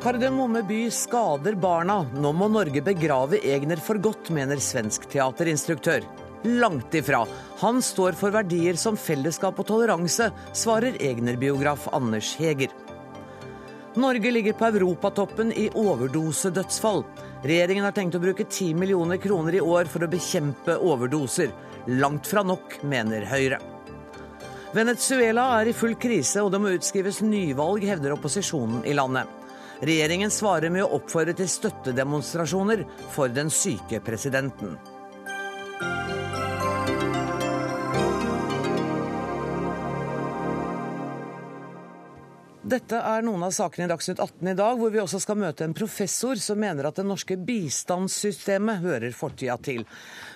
Kardemomme by skader barna. Nå må Norge begrave Egner for godt, mener svensk teaterinstruktør. Langt ifra. Han står for verdier som fellesskap og toleranse, svarer Egner-biograf Anders Heger. Norge ligger på europatoppen i overdosedødsfall. Regjeringen har tenkt å bruke 10 millioner kroner i år for å bekjempe overdoser. Langt fra nok, mener Høyre. Venezuela er i full krise, og det må utskrives nyvalg, hevder opposisjonen i landet. Regjeringen svarer med å oppfordre til støttedemonstrasjoner for den syke presidenten. Dette er noen av sakene i Dagsnytt 18 i dag, hvor vi også skal møte en professor som mener at det norske bistandssystemet hører fortida til.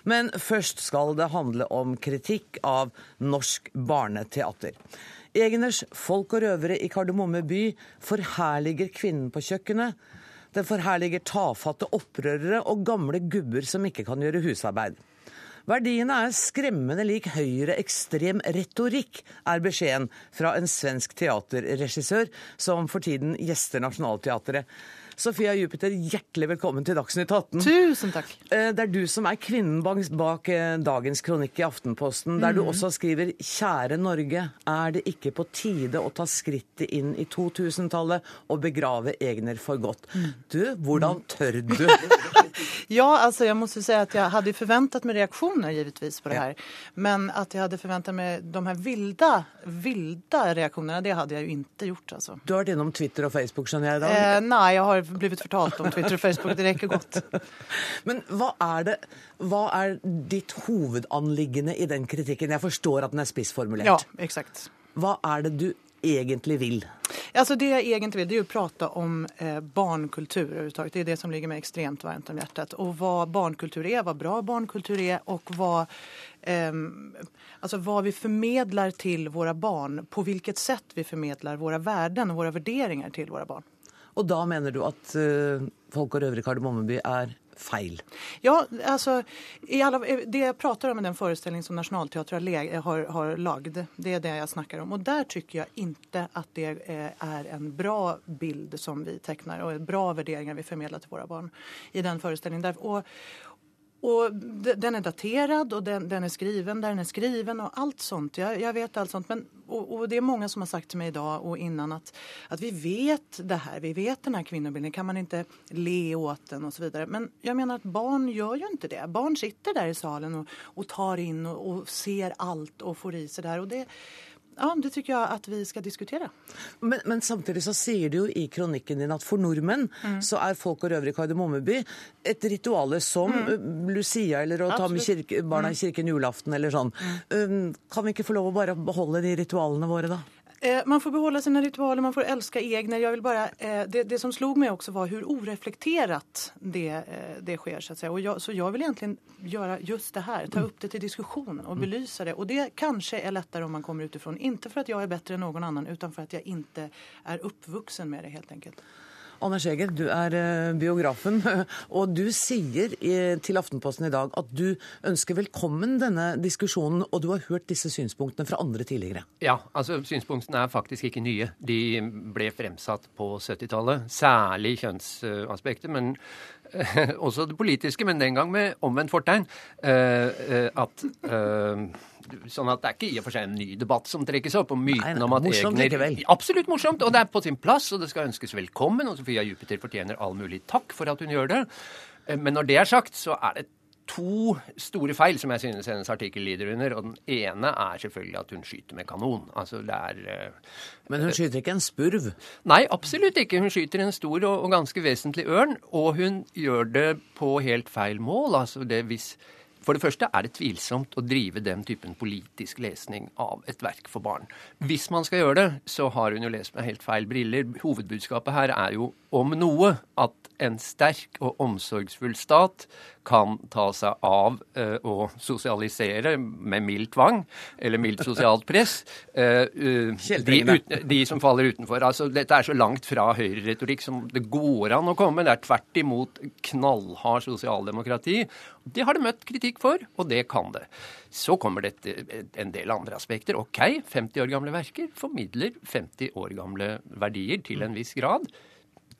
Men først skal det handle om kritikk av norsk barneteater. Egners Folk og røvere i Kardemomme by forherliger kvinnen på kjøkkenet. Den forherliger tafatte opprørere og gamle gubber som ikke kan gjøre husarbeid. Verdiene er skremmende lik høyreekstrem retorikk, er beskjeden fra en svensk teaterregissør som for tiden gjester Nationaltheatret. Sofia Jupiter, hjertelig velkommen til Dagsnytt 18. Tusen takk. Eh, det er du som er kvinnen bak eh, dagens kronikk i Aftenposten, der du mm. også skriver 'Kjære Norge, er det ikke på tide å ta skrittet inn i 2000-tallet og begrave Egner for godt'? Mm. Du, hvordan mm. tør du? ja, altså jeg må si at jeg hadde forventet meg reaksjoner givetvis på det her. Men at jeg hadde forventet meg de her vilde, vilde reaksjonene, det hadde jeg jo ikke gjort. altså. Du har vært innom Twitter og Facebook, skjønner jeg i dag? Eh, nei, jeg har blivit fortalt om Twitter og Facebook. Det rekker godt. Men hva er, det, hva er ditt hovedanliggende i den kritikken? Jeg forstår at den er spissformulert. Ja, exakt. Hva er det du egentlig vil? Altså det jeg egentlig vil, det er å prate om eh, barnkultur. Det er det som ligger meg ekstremt varmt om hjertet. Og hva barnkultur er, hva bra barnkultur er, og hva, eh, altså hva vi formidler til våre barn. På hvilket sett vi formidler våre verden og våre vurderinger til våre barn. Og da mener du at uh, folk og røvere i Kardemommeby er feil? Ja, altså alla, Det jeg prater om i den forestillingen som Nationaltheatret har, har lagd, det er det jeg snakker om. Og der syns jeg ikke at det er en bra bild som vi tegner, og bra vurderinger vi formidler til våre barn i den forestillingen. Der, og, og den er datert, og den, den, er skriven der den er skriven og alt sånt. Jeg, jeg vet alt sånt. Men, og, och, det er mange som har sagt til meg i dag og innan at, att vi vet det her. Vi vet den her kvinnobilden, Kan man ikke le åt den och så vidare. Men jeg mener at barn gjør jo ikke det. Barn sitter der i salen og, och tar inn og, och ser alt og får i seg det her. Og det, ja, Det syns jeg at vi skal diskutere. Men, men, samtidig så sier du jo i kronikken din at for nordmenn mm. så er folk og røvere i Kardemommeby et rituale som mm. Lucia eller å ta med kirke, barna i mm. kirken julaften eller sånn. Mm. Um, kan vi ikke få lov å bare beholde de ritualene våre da? Eh, man får behålla sine ritualer, man får elske egne. Jag vill bara, eh, det, det, som slog meg også var hvor oreflekterat det, eh, det sker. Så, att säga. Och jag, så jeg vil egentlig gjøre just det her, ta opp det til diskusjon og belyse det. Og det kanskje er lettere om man kommer utifrån. Ikke for at jeg er bedre enn noen annen, utan for at jeg ikke er oppvoksen med det helt enkelt. Anders Eger, du er eh, biografen, og du sier til Aftenposten i dag at du ønsker velkommen denne diskusjonen, og du har hørt disse synspunktene fra andre tidligere. Ja, altså synspunktene er faktisk ikke nye. De ble fremsatt på 70-tallet. Særlig kjønnsaspektet, men også det politiske, men den gang med omvendt fortegn. Eh, eh, at Sånn at det er ikke i og for seg en ny debatt som trekkes opp, og myten om at morsomt, Egner Absolutt morsomt, og det er på sin plass, og det skal ønskes velkommen. Og Sofia Jupiter fortjener all mulig takk for at hun gjør det. Eh, men når det er sagt, så er det to store feil som jeg synes hennes artikkel lider under. Og den ene er selvfølgelig at hun skyter med kanon. Altså det er uh, Men hun skyter ikke en spurv? Nei, absolutt ikke. Hun skyter en stor og, og ganske vesentlig ørn. Og hun gjør det på helt feil mål. Altså det hvis for det første er det tvilsomt å drive den typen politisk lesning av et verk for barn. Hvis man skal gjøre det, så har hun jo lest med helt feil briller. Hovedbudskapet her er jo om noe at en sterk og omsorgsfull stat kan ta seg av uh, å sosialisere med mild tvang, eller mildt sosialt press, uh, uh, de, de, som faller utenfor. Altså, dette er så langt fra høyreretorikk som det går an å komme. Det er tvert imot knallhard sosialdemokrati. Det har det møtt kritikk for, og det kan det. Så kommer det en del andre aspekter. OK, 50 år gamle verker formidler 50 år gamle verdier til en viss grad.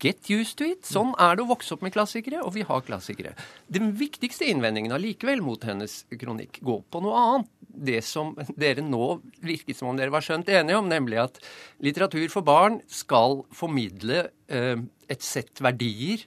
Get used to it. Sånn er det å vokse opp med klassikere, og vi har klassikere. Den viktigste innvendingen allikevel mot hennes kronikk går på noe annet. Det som dere nå virket som om dere var skjønt enige om, nemlig at litteratur for barn skal formidle eh, et sett verdier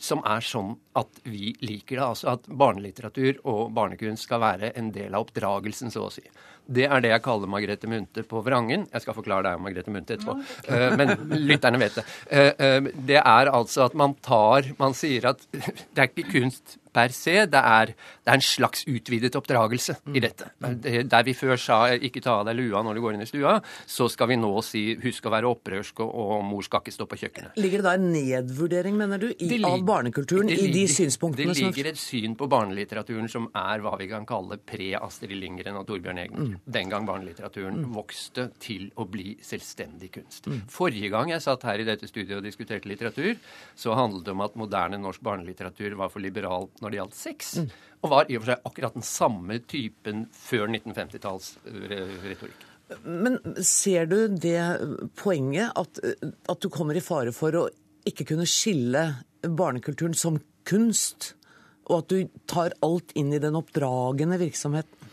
som er sånn at vi liker det. Altså at barnelitteratur og barnekunst skal være en del av oppdragelsen, så å si. Det er det jeg kaller Margrethe Munthe på vrangen. Jeg skal forklare deg om Margrethe Munthe etterpå, uh, men lytterne vet det. Uh, uh, det er altså at man tar Man sier at det er ikke kunst per se. Det er, det er en slags utvidet oppdragelse i dette. Der vi før sa 'ikke ta av deg lua når du går inn i stua', så skal vi nå si 'husk å være opprørsk, og, og mor skal ikke stå på kjøkkenet'. Ligger det da en nedvurdering, mener du, i, av barnekulturen ligger, i de synspunktene som Det ligger et syn på barnelitteraturen som er hva vi kan kalle pre-Astrid Lindgren og Torbjørn Egner. Mm. Den gang barnelitteraturen mm. vokste til å bli selvstendig kunst. Mm. Forrige gang jeg satt her i dette studiet og diskuterte litteratur, så handlet det om at moderne norsk barnelitteratur var for liberal når det gjaldt sex. Mm. Og var i og for seg akkurat den samme typen før 1950-talls retorikk. Men ser du det poenget at, at, du kommer i fare for å ikke kunne skille barnekulturen som kunst, og at du tar alt inn i den oppdragende virksomheten?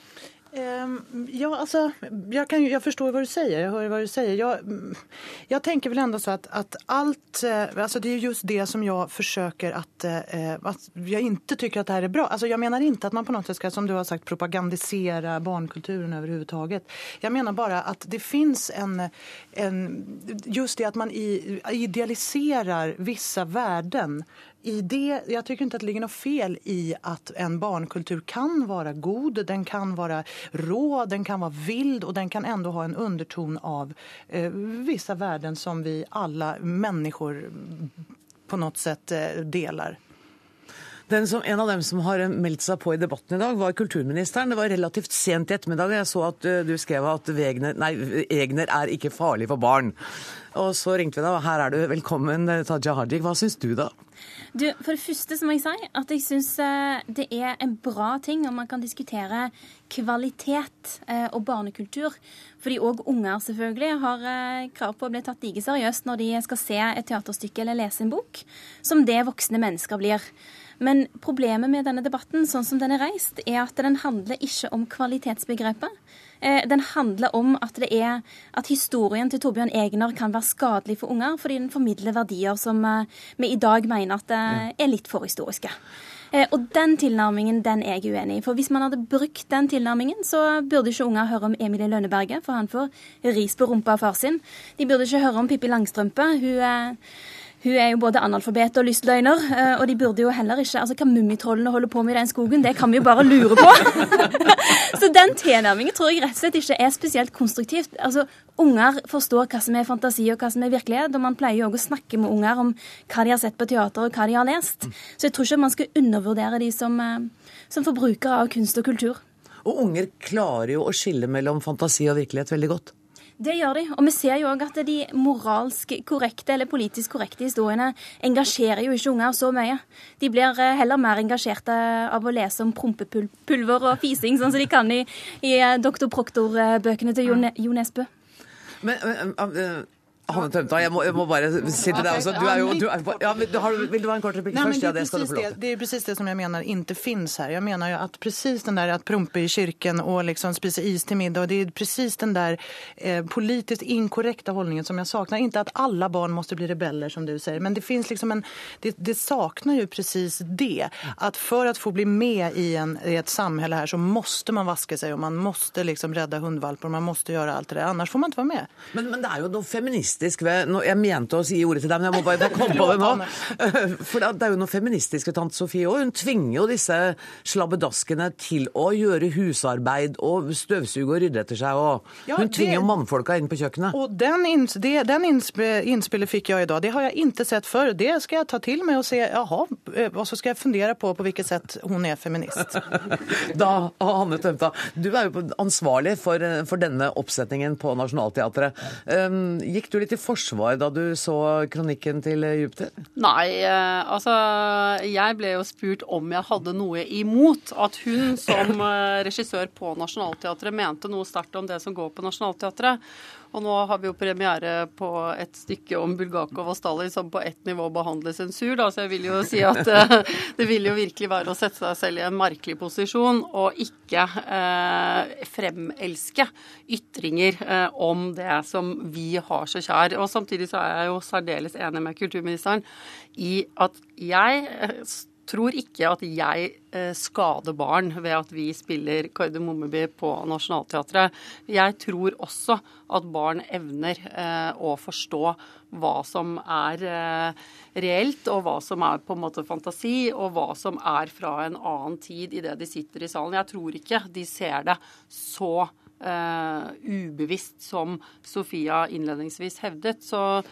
Ehm, ja, alltså, jag, kan, jag förstår vad du säger. Jag hör vad du säger. Jag, jag tänker väl ändå så att, att allt... Eh, alltså det är just det som jag försöker att... Eh, att jag inte tycker att det här är bra. Alltså jag menar inte att man på något sätt ska, som du har sagt, propagandisera barnkulturen överhuvudtaget. Jag menar bara att det finns en... en just det att man idealiserar vissa värden i det, jag tycker inte att det ligger något fel i at en barnkultur kan være god, den kan være rå, den kan være vild og den kan ändå ha en underton av eh, vissa värden som vi alle mennesker på något sätt eh, delar. Som, en av dem som har meldt seg på i debatten i dag, var kulturministeren. Det var relativt sent i ettermiddag, jeg så at uh, du skrev at Wegner, nei, Egner er ikke farlig for barn. Og så ringte vi deg, og her er du. Velkommen, Taja Hajik. Hva syns du, da? Du, For det første så må jeg si at jeg syns eh, det er en bra ting om man kan diskutere kvalitet eh, og barnekultur. Fordi òg unger selvfølgelig har eh, krav på å bli tatt like seriøst når de skal se et teaterstykke eller lese en bok, som det voksne mennesker blir. Men problemet med denne debatten, sånn som den er reist, er at den handler ikke om kvalitetsbegrepet. Eh, den handler om at, det er, at historien til Torbjørn Egner kan være skadelig for unger, fordi den formidler verdier som eh, vi i dag mener at eh, er litt for historiske. Og den tilnærmingen den er jeg uenig i. For hvis man hadde brukt den tilnærmingen, så burde ikke unger høre om Emilie Lønneberget, for han får ris på rumpa av far sin. De burde ikke høre om Pippi Langstrømpe. Hun hun er jo både analfabet og lystløgner, eh, og de burde jo heller ikke Altså, hva mummitrollene holder på med i den skogen, det kan vi jo bare lure på. Så den tilnærmingen tror jeg rett og slett ikke er spesielt konstruktivt. Altså, Unger forstår hva som er fantasi og hva som er virkelighet, og man pleier jo òg å snakke med unger om hva de har sett på teater og hva de har lest. Så jeg tror ikke man skal undervurdere de som, eh, som forbrukere av kunst og kultur. Og unger klarer jo å skille mellom fantasi og virkelighet veldig godt. Det gjør de. Og vi ser jo òg at de moralsk korrekte eller politisk korrekte historiene engasjerer jo ikke unger så mye. De blir eh, heller mer engasjerte av å lese om prompepulver og fising, sånn som de kan i, i eh, Doktor Proktor-bøkene til Jo, jo Nesbø. Men, men, Hanne Tømta, jeg må, jeg må, bare si til deg også. Du er jo, du er, ja, du har, vill du ha en kort replikk først? Ja, det skal du få lov til. Det er precis det som jeg mener ikke finnes her. Jeg mener jo at precis den der at prompe i kirken og liksom spise is til middag, det er precis den der eh, politisk inkorrekte holdningen som jeg savner. Ikke at alle barn må bli rebeller, som du sier, men det finnes liksom en Det, det savner jo precis det. At for å få bli med i, en, i et samfunn her, så måtte man vaske seg, og man måtte liksom redde hundvalper, man måtte gjøre alt det der. Annars får man ikke være med. Men, men det er jo noe feminist feministisk ved Jeg mente å si ordet til deg, men jeg må bare jeg komme på det nå. For det er jo noe feministisk ved tante Sofie òg. Hun tvinger jo disse slabbedaskene til å gjøre husarbeid og støvsuge og rydde etter seg. Og hun tvinger jo mannfolka inn på kjøkkenet. Og den, inns, det, den innspillet fikk jeg i dag. Det har jeg ikke sett før. Det skal jeg ta til meg og se jaha, eh, og så skal jeg fundere på på hvilket sett hun er feminist. da, Hanne Tømta, du er jo ansvarlig for, for denne oppsetningen på Nationaltheatret. Um, gikk du litt til forsvar da du så kronikken til Jupiter? Nei, eh, altså jeg ble jo spurt om jeg hadde noe imot at hun som eh, regissør på Nationaltheatret mente noe sterkt om det som går på Nationaltheatret. Og nå har vi jo premiere på et stykke om Bulgakov og Stalin som på ett nivå behandler sensur. Da. Så jeg vil jo si at eh, det vil jo virkelig være å sette seg selv i en merkelig posisjon og ikke eh, fremelske ytringer eh, om det som vi har så kjær. Og samtidig så er jeg jo særdeles enig med kulturministeren i at jeg eh, tror ikke at jeg eh, skader barn ved at vi spiller Kardemommeby på Nationaltheatret. Jeg tror også at barn evner eh, å forstå hva som er eh, reelt, og hva som er på en måte fantasi, og hva som er fra en annen tid i det de sitter i salen. Jeg tror ikke de ser det så Uh, ubevisst, som Sofia innledningsvis hevdet. Så uh,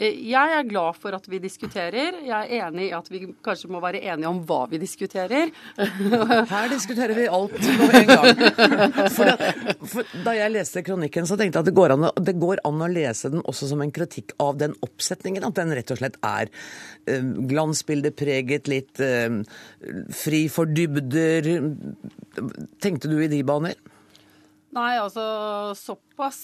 jeg er glad for at vi diskuterer. Jeg er enig i at vi kanskje må være enige om hva vi diskuterer. Her diskuterer vi alt på en gang. For da, for da jeg leste kronikken, så tenkte jeg at det går, an, det går, an, å lese den også som en kritikk av den oppsetningen. At den rett og slett er uh, glansbildepreget, litt fri for dybder. Tenkte du i de baner? Nei, altså såpass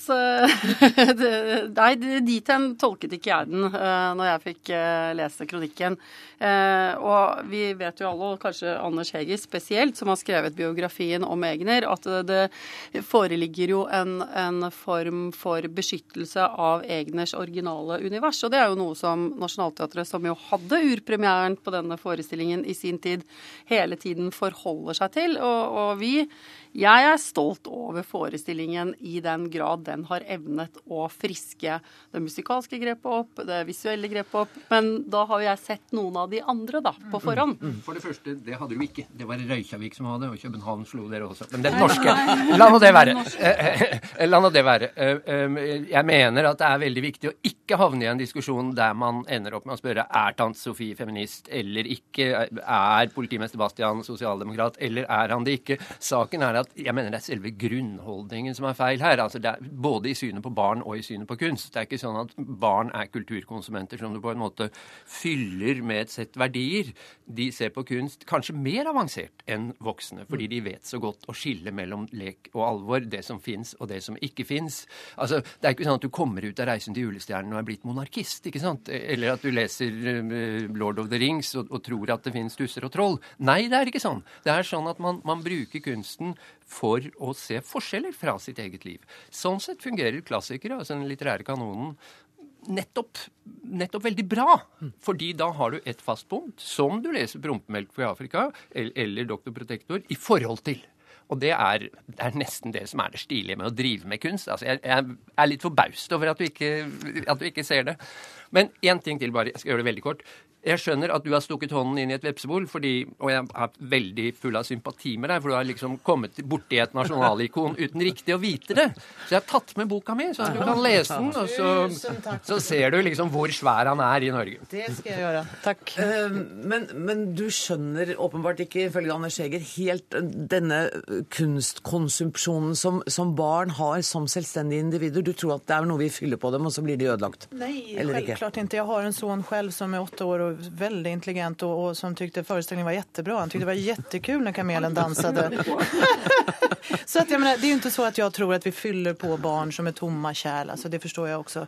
Nei, dit hen tolket ikke jeg den når jeg fikk lese kronikken. Og vi vet jo alle, og kanskje Anders Heger spesielt, som har skrevet biografien om Egner, at det foreligger jo en, en form for beskyttelse av Egners originale univers. Og det er jo noe som Nationaltheatret, som jo hadde urpremieren på denne forestillingen i sin tid, hele tiden forholder seg til. og, og vi jeg er stolt over forestillingen i den grad den har evnet å friske det musikalske grepet opp, det visuelle grepet opp. Men da har jeg sett noen av de andre da, på forhånd. Mm, mm. For det første, det hadde du ikke. Det var Røykjavik som hadde, og København slo dere også. Men det norske La nå det være. La nå det være. Jeg mener at det er veldig viktig å ikke havne i en diskusjon der man ender opp med å spørre er tante Sofie feminist eller ikke, er politimester Bastian sosialdemokrat eller er han det ikke. Saken er at jeg mener det er selve grunnholdningen som er feil her. Altså det er Både i synet på barn og i synet på kunst. Det er ikke sånn at barn er kulturkonsumenter som du på en måte fyller med et sett verdier. De ser på kunst kanskje mer avansert enn voksne, fordi de vet så godt å skille mellom lek og alvor, det som fins og det som ikke fins. Altså, det er ikke sånn at du kommer ut av 'Reisen til julestjernen' og er blitt monarkist, ikke sant? Eller at du leser uh, 'Lord of the Rings' og, og tror at det fins tusser og troll. Nei, det er ikke sånn. Det er sånn at man, man bruker kunsten for å se forskjeller fra sitt eget liv. Sånn sett fungerer klassikere, altså den litterære kanonen, nettopp, nettopp, veldig bra. Fordi da har du et fast punkt, som du leser Prompemelk for Afrika eller Doktor Protektor, i forhold til. Og det er, det er, nesten det som er det stilige med å drive med kunst. Altså, jeg, jeg er litt forbaust over at du, ikke, at du ikke ser det. Men én ting til, bare. Jeg skal gjøre det veldig kort. Jeg skjønner at du har stukket hånden inn i et vepsebol, fordi, og jeg er veldig full av sympati med deg, for du har liksom kommet borti et nasjonalikon uten riktig å vite det. Så jeg har tatt med boka mi, så du kan lese den, og så, så ser du liksom hvor svær han er i Norge. Det skal jeg gjøre. Takk. Uh, men, men, du skjønner åpenbart ikke, ifølge Anders Heger, helt denne kunstkonsumsjonen som, som, barn har som selvstendige individer. Du tror at det er noe vi fyller på dem, og så blir de ødelagt? Nei, selvklart ikke. Jeg har en sønn selv som er åtte år. og veldig intelligent og og som tyckte föreställningen var jättebra. Han tyckte det var jättekul när kamelen dansade. så att jag menar, det är ju inte så att jag tror att vi fyller på barn som är tomma kärl. Alltså, det förstår jag också.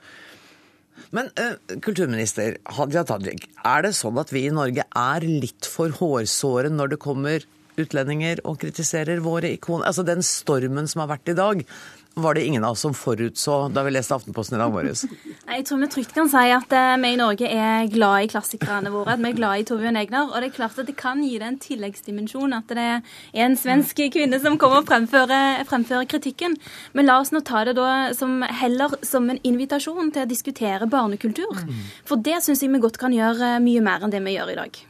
Men uh, kulturminister Hadia Tajik, er det sånn at vi i Norge er litt for hårsåre når det kommer utlendinger og kritiserer våre ikoner? Altså den stormen som har vært i dag, var det ingen av oss som forutså da vi leste Aftenposten i dag morges? Jeg tror vi trygt kan si at uh, vi i Norge er glad i klassikerne våre. At vi er glad i Torbjørn Egner. Og det er klart at det kan gi det en tilleggsdimensjon at det er en svensk kvinne som kommer og fremfører, fremfører kritikken. Men la oss nå ta det da som, heller som en invitasjon til å diskutere barnekultur. For det syns jeg vi godt kan gjøre mye mer enn det vi gjør i dag.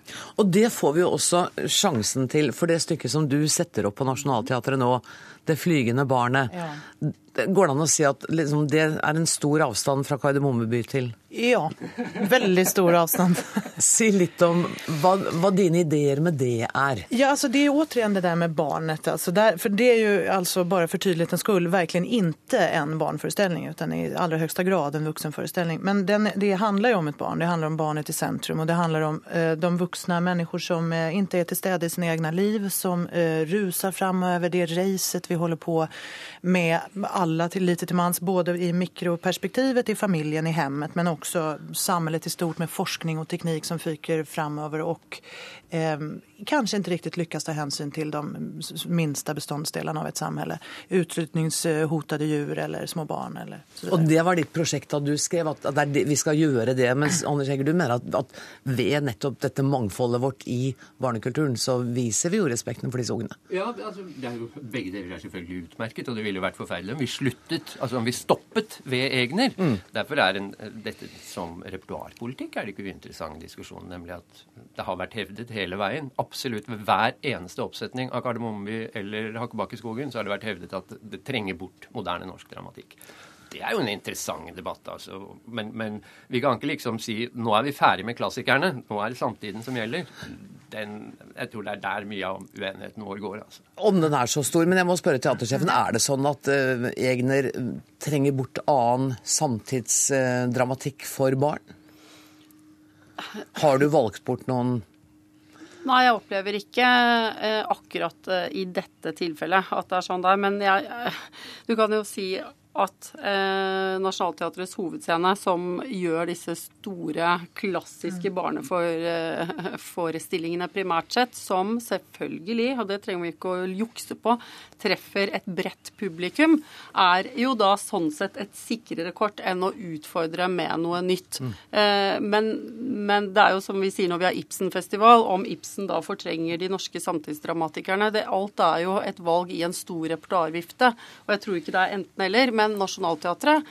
Og det får vi jo også sjansen til, for det stykket som du setter opp på Nationaltheatret nå, det flygende barnet. Ja. Går det an å si at liksom, det er en stor avstand fra Kardemomme by til Ja, veldig stor avstand. Si litt om hva, hva dine ideer med det er. Ja, altså det er återigen det der med barnet. Altså der, for det er jo altså bare for tydelighetens skull virkelig ikke en barneforestilling, utan i aller høyeste grad en voksenforestilling. Men den, det handler jo om et barn. Det handler om barnet i sentrum. Og det handler om eh, de voksne mennesker som eh, ikke er til stede i sine egne liv, som eh, ruser framover. det racet vi holder på med alla till lite till mans, både i mikroperspektivet i familjen, i hemmet, men också samhället i stort med forskning och teknik som fyker framöver och eh, kanske inte riktigt lyckas ta hänsyn till de minsta beståndsdelarna av ett samhälle. Utrotningshotade djur eller små barn eller Og det var ditt prosjekt da du skrev at, at det vi skal gjøre det. Men Anders Heger, du mener at, at ved nettopp dette mangfoldet vårt i barnekulturen, så viser vi jo respekten for disse ungene. Ja, altså, det er jo, Begge deler er selvfølgelig utmerket, og det ville vært forferdelig om vi sluttet, altså om vi stoppet ved Egner. Derfor er en, dette som repertoarpolitikk er det ikke uinteressant diskusjon, nemlig at det har vært hevdet hele veien, absolutt ved hver eneste oppsetning av Kardemommeby eller Hakkebakkeskogen, så har det vært hevdet at det trenger bort moderne norsk dramatikk. Det er jo en interessant debatt, altså. Men, men vi kan ikke liksom si nå er vi ferdig med klassikerne, nå er det samtiden som gjelder. Den, jeg tror det er der mye av uenigheten vår går. altså. Om den er så stor, men jeg må spørre teatersjefen, er det sånn at uh, Egner trenger bort annen samtidsdramatikk for barn? Har du valgt bort noen Nei, jeg opplever ikke eh, akkurat eh, i dette tilfellet at det er sånn der. Men jeg, eh, du kan jo si at eh, Nationaltheatrets hovedscene, som gjør disse store, klassiske barneforestillingene primært sett, som selvfølgelig, og det trenger vi ikke å jukse på, treffer et bredt publikum, er jo da sånn sett et sikrere kort enn å utfordre med noe nytt. Eh, men, men det er jo som vi sier når vi har Ibsen-festival, om Ibsen da fortrenger de norske samtidsdramatikerne. Det, alt er jo et valg i en stor repertoarvifte, og jeg tror ikke det er enten-eller. Men Nationaltheatret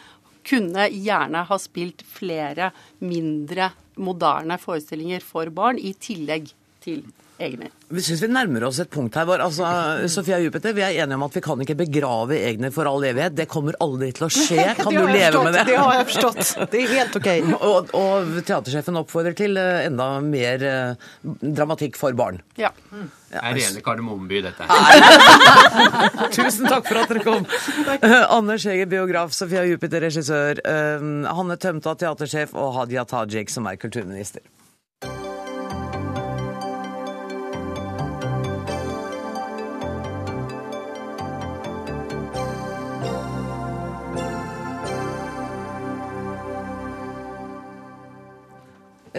kunne gjerne ha spilt flere mindre moderne forestillinger for barn, i tillegg til egne. Vi syns vi nærmer oss et punkt her hvor altså, Sofia Jupiter, vi er enige om at vi kan ikke begrave egne for all evighet. Det kommer aldri til å skje. Kan du leve med det? Det har jeg forstått. Det er helt ok. Og, og teatersjefen oppfordrer til eh, enda mer eh, dramatikk for barn. Ja. Det er rene Kardemommeby, dette her. Tusen takk for at dere kom. Anders Heger, biograf, Sofia Jupiter, regissør, eh, Hanne Tømta, teatersjef, og Hadia Tajik, som er kulturminister.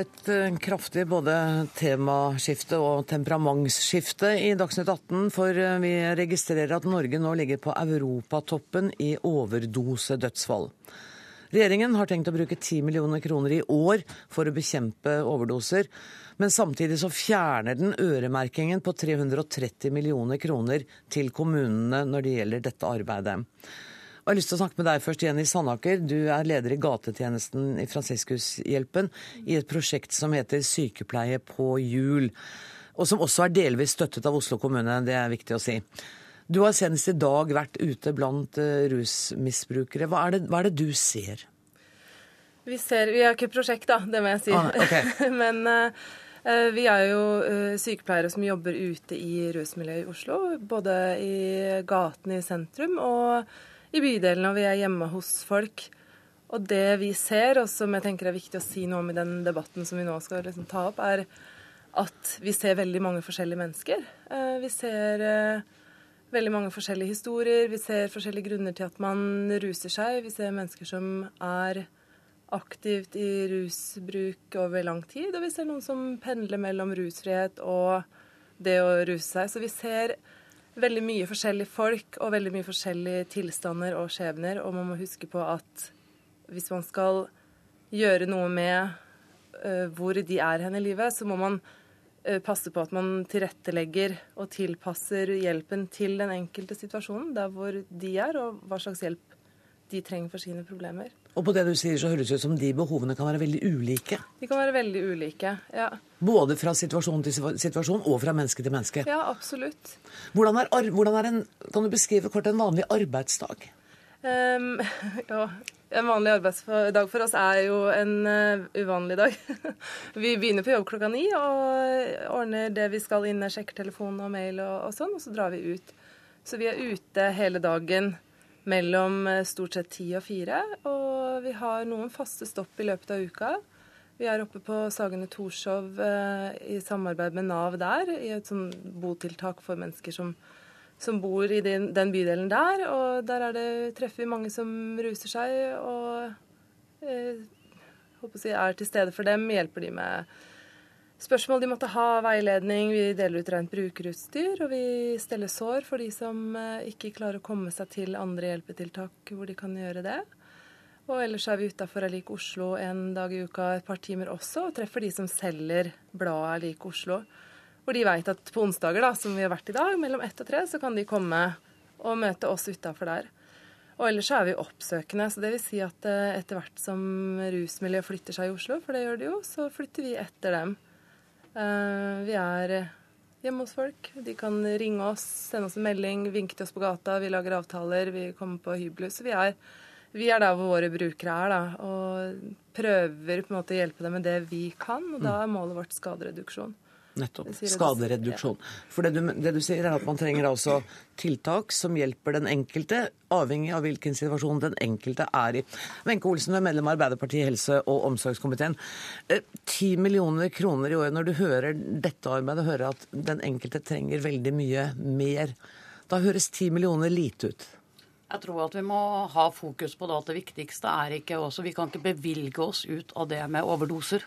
Et eh, kraftig både temaskifte og temperamentsskifte i Dagsnytt 18, for eh, vi registrerer at Norge nå ligger på europatoppen i overdosedødsfall. Regjeringen har tenkt å bruke 10 millioner kroner i år for å bekjempe overdoser, men samtidig så fjerner den øremerkingen på 330 millioner kroner til kommunene når det gjelder dette arbeidet. Og jeg har lyst til å snakke med deg først, Jenny Sandaker. Du er leder i gatetjenesten i Fransiskushjelpen i et prosjekt som heter Sykepleie på hjul, og som også er delvis støttet av Oslo kommune. Det er viktig å si. Du har senest i dag vært ute blant eh, rusmisbrukere. Hva er, det, hva er det du ser? Vi ser, vi har ikke prosjekt, da, det må jeg si. Ah, okay. Men uh, vi er jo uh, sykepleiere som jobber ute i rusmiljøet i Oslo. Både i gatene i sentrum og i bydelen, og vi er hjemme hos folk. Og det vi ser, og som jeg tenker er viktig å si noe om i den debatten som vi nå skal liksom ta opp, er at vi ser veldig mange forskjellige mennesker. Eh, Vi ser eh, veldig mange forskjellige historier. Vi ser forskjellige grunner til at man ruser seg. Vi ser mennesker som er aktivt i rusbruk over lang tid, og vi ser noen som pendler mellom rusfrihet og det å ruse seg. Så vi ser veldig mye forskjellige folk og veldig mye forskjellige tilstander og skjebner, og man må huske på at hvis man skal gjøre noe med uh, hvor de er hen i livet, så må man eh, passe på at man tilrettelegger og tilpasser hjelpen til den enkelte situasjonen, der hvor de er, og hva slags hjelp de trenger for sine problemer. Og på det du sier, så høres det ut som de behovene kan være veldig ulike. De kan være veldig ulike. Ja, Både fra situasjon til situasjon og fra menneske til menneske. ja absolutt. Hvordan er, hvordan er en, kan du beskrive kort en vanlig arbeidsdag? Um, ja, en vanlig arbeidsdag for oss er jo en uh, uvanlig dag. vi begynner på jobb klokka ni og ordner det vi skal inn, sjekker telefon og mail og, og, sånn, og så drar vi ut. Så vi er ute hele dagen mellom uh, stort sett ti og fire. Og vi har noen faste stopp i løpet av uka. Vi er oppe på Sagene Torshov uh, i samarbeid med Nav der, i et sånn botiltak for mennesker som som bor i den, den, bydelen der. Og der det, treffer vi mange som ruser seg og eh, si, er til stede for dem. Hjelper de med spørsmål de måtte ha, veiledning. Vi deler ut rent brukerutstyr. Og vi steller sår for de som eh, ikke klarer å komme seg til andre hjelpetiltak hvor de kan gjøre det. Og ellers er vi utafor Alik Oslo en dag i uka et par timer også, og treffer de som selger bladet Alik Oslo. Hvor de veit at på onsdager, da, som vi har vært i dag, mellom ett og tre, så kan de komme og møte oss utafor der. Og ellers så er vi oppsøkende. så det vil Si at eh, etter hvert som rusmiljøet flytter seg i Oslo, for det gjør det jo, så flytter vi etter dem. Eh, vi er hjemme hos folk. De kan ringe oss, sende oss en melding, vinke til oss på gata. Vi lager avtaler, vi kommer på hybler. Vi er, vi er der hvor våre brukere er, da. Og prøver på en måte å hjelpe dem med det vi kan. Og da er målet vårt skadereduksjon. Nettopp. Skadereduksjon. For det du, det du, sier, er at man trenger altså tiltak som hjelper den enkelte, avhengig av hvilken situasjon den enkelte er i. Wenche Olsen er medlem av Arbeiderpartiet helse- og omsorgskomiteen. Eh, ti millioner kroner i året. Når du hører dette arbeidet, hører at den enkelte trenger veldig mye mer. Da høres ti millioner lite ut. Jeg tror at vi må ha fokus på det at det viktigste er ikke også Vi kan ikke bevilge oss ut av det med overdoser.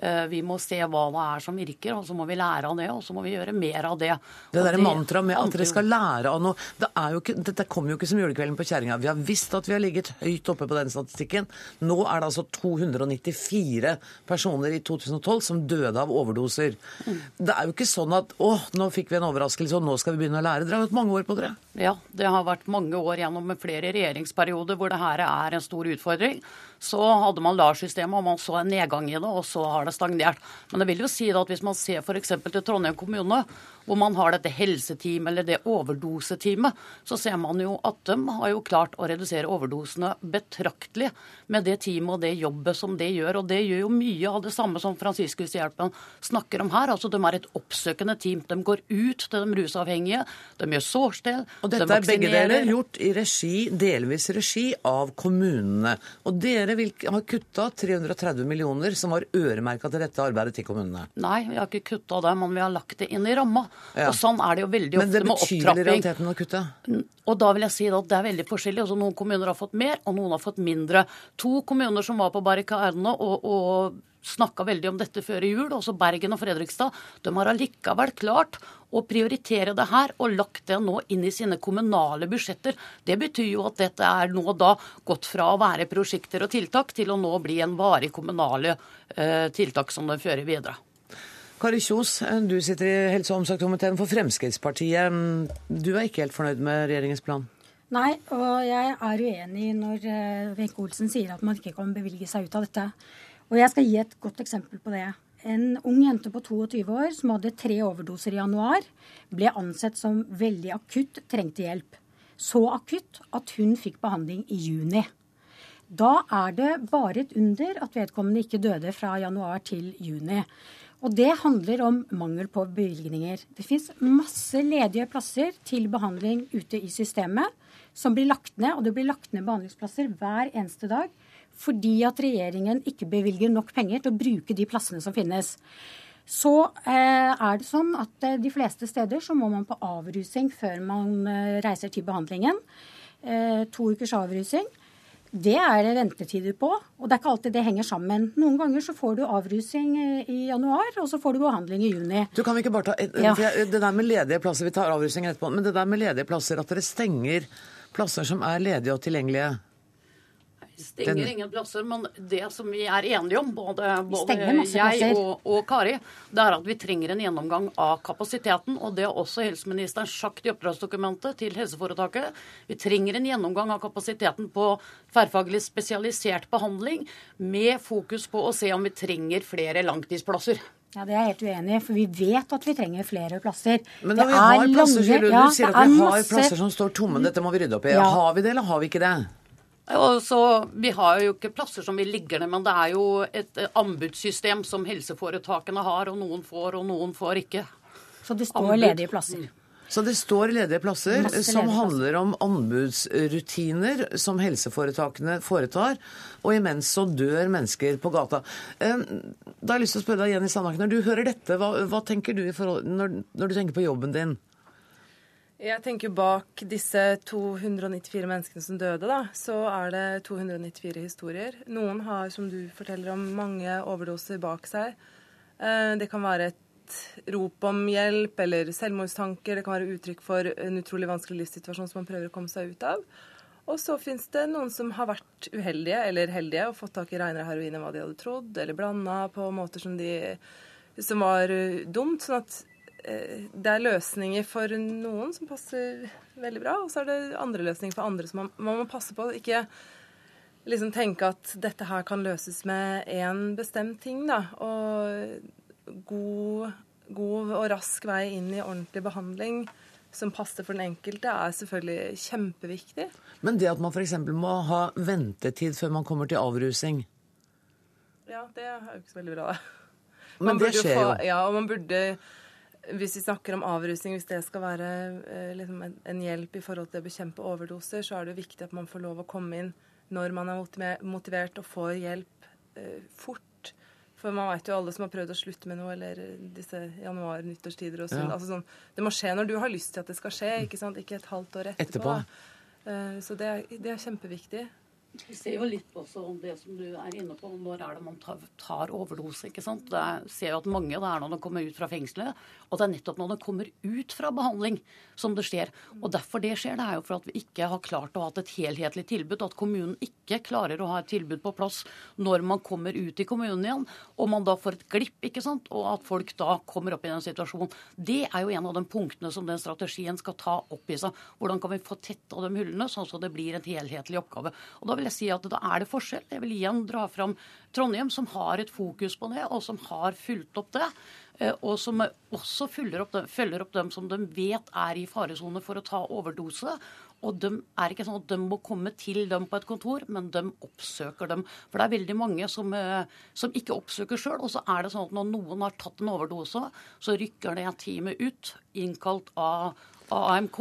Eh, vi må se hva det er som virker, og så må vi lære av det, og så må vi gjøre mer av det. Det derre mantraet med at dere skal lære av noe det er jo ikke, Dette kommer jo ikke som julekvelden på kjerringa. Vi har visst at vi har ligget høyt oppe på den statistikken. Nå er det altså 294 personer i 2012 som døde av overdoser. Mm. Det er jo ikke sånn at å, nå fikk vi en overraskelse, og nå skal vi begynne å lære. Dere har hatt mange år på dere. Ja, det har vært mange år gjennom flere regjeringsperioder hvor det her er en stor utfordring. Så hadde man LAR-systemet, og man så en nedgang i det, og så har det stagnert. Men det vil jo si at hvis man ser f.eks. til Trondheim kommune, hvor man har dette helseteamet eller det overdoseteamet, så ser man jo at de har jo klart å redusere overdosene betraktelig med det teamet og det jobbet som det gjør. Og det gjør jo mye av det samme som Fransiskushjelpen snakker om her. Altså de er et oppsøkende team. De går ut til de rusavhengige, de gjør sårstell, Og dette de er begge deler gjort i regi, delvis regi av kommunene. Og dere vil, har kutta 330 millioner som var øremerka til dette arbeidet til kommunene? Nei, vi har ikke kutta det, men vi har lagt det inn i ramma. Ja. Og sånn er det jo veldig ofte med opptrapping. Men det betyr i realiteten å kutte? Og da vil jeg si at det er veldig forskjellig. Altså, noen kommuner har fått mer, og noen har fått mindre. To kommuner som var på barrikadene og, og snakka veldig om dette før i jul, også Bergen og Fredrikstad, de har allikevel klart å prioritere det her og lagt det nå inn i sine kommunale budsjetter. Det betyr jo at dette er nå da gått fra å være prosjekter og tiltak til å nå bli en varig kommunale eh, tiltak som de fører videre. Kari Kjos, du sitter i helse- og omsorgskomiteen for Fremskrittspartiet. Du er ikke helt fornøyd med regjeringens plan? Nei, og jeg er uenig når eh, Wenche Olsen sier at man ikke kan bevilge seg ut av dette. Og jeg skal gi et godt eksempel på det. En ung jente på 22 år som hadde tre overdoser i januar, ble ansett som veldig akutt, trengte hjelp. Så akutt at hun fikk behandling i juni. Da er det bare et under at vedkommende ikke døde fra januar til juni. Og det handler om mangel på bevilgninger. Det fins masse ledige plasser til behandling ute i systemet som blir lagt ned, og det blir lagt ned behandlingsplasser hver eneste dag fordi at regjeringen ikke bevilger nok penger til å bruke de plassene som finnes. Så eh, er det sånn at eh, de fleste steder så må man på avrusing før man eh, reiser til behandlingen. Eh, to ukers avrusing. Det er det ventetider på, og det er ikke alltid det henger sammen. Noen ganger så får du avrusing i januar, og så får du behandling i juni. Du kan vi ikke bare ta, ja. Det der med ledige plasser, vi tar avrusing etterpå, men det der med ledige plasser, at dere stenger plasser som er ledige og tilgjengelige stenger den... ingen plasser, men det som vi er enige om, både, både jeg og, og, Kari, det er at vi trenger en gjennomgang av kapasiteten. Og det har også helseministeren sagt i oppdragsdokumentet til helseforetaket. Vi trenger en gjennomgang av kapasiteten på tverrfaglig spesialisert behandling, med fokus på å se om vi trenger flere langtidsplasser. Ja, Det er jeg helt uenig i, for vi vet at vi trenger flere plasser. Men da Det vi har er plasser, sier du, ja, du sier at vi har masse- plasser som står tomme, dette må vi rydde opp i. Ja. Har vi det, eller har vi ikke det? Og så, Vi har jo ikke plasser som vi ligger ned, men det er jo et eh, anbudssystem som helseforetakene har, og noen får, og noen får ikke. Så det står Anbud. ledige plasser. Så det står ledige plasser ledige som handler om anbudsrutiner som helseforetakene foretar, og imens så dør mennesker på gata. Da har jeg lyst til å spørre deg, Jenny Sandaker, når du hører dette, hva, hva tenker du i forhold, når, når du tenker på jobben din? Jeg tenker bak disse 294 menneskene som døde, da, så er det 294 historier. Noen har, som du forteller om, mange overdoser bak seg. Eh, Det kan være et rop om hjelp eller selvmordstanker. Det kan være uttrykk for en utrolig vanskelig livssituasjon som man prøver å komme seg ut av. Og så fins det noen som har vært uheldige eller heldige og fått tak i reinere heroin enn hva de hadde trodd, eller blanda på måter som, de, som var eh, dumt. Sånn at det er løsninger for noen som passer veldig bra, og så er det andre løsninger for andre som man, man må passe på. Ikke liksom tenke at dette her kan løses med én bestemt ting, da. Og god, god og rask vei inn i ordentlig behandling som passer for den enkelte, er selvfølgelig kjempeviktig. Men det at man f.eks. må ha ventetid før man kommer til avrusing Ja, det er jo ikke så veldig bra, da. Men det skjer jo. Ja, og man burde Hvis vi snakker om avrusning, hvis det skal være eh, liksom en, hjelp i forhold til å bekjempe overdoser, så er det viktig at man får lov å komme inn når man er motivert og får hjelp eh, fort. For man vet jo alle som har prøvd å slutte med noe, eller disse januar-nyttårstider og sånn. Ja. Altså sånn. Det må skje når du har lyst til at det skal skje, ikke sant? Ikke et halvt år etterpå. Etterpå. Eh, Så det er, det er kjempeviktig. Vi ser jo litt også om det som du er inne på. Når er det man tar, overdose? ikke sant? Det er, ser jo at mange det er når de kommer ut fra fengselet. Og det er nettopp når de kommer ut fra behandling som det skjer. Og derfor det skjer, det er jo for at vi ikke har klart å ha et helhetlig tilbud. At kommunen ikke klarer å ha et tilbud på plass når man kommer ut i kommunen igjen. Og man da får et glipp, ikke sant. Og at folk da kommer opp i den situasjonen. Det er jo en av de punktene som den strategien skal ta opp i seg. Hvordan kan vi få tetta de hullene, sånn at det blir en helhetlig oppgave. Og da vil jeg si at da er det forskjell. Jeg vil igjen dra fram Trondheim, som har et fokus på det, og som har fulgt opp det. eh, Og som også følger opp, dem, følger opp dem som de vet er i faresone for å ta overdose. Og de er ikke sånn at de må komme til dem på et kontor, men de oppsøker dem. For det er veldig mange som, eh, som ikke oppsøker sjøl. Og så er det sånn at når noen har tatt en overdose, så rykker det teamet ut, innkalt av av AMK,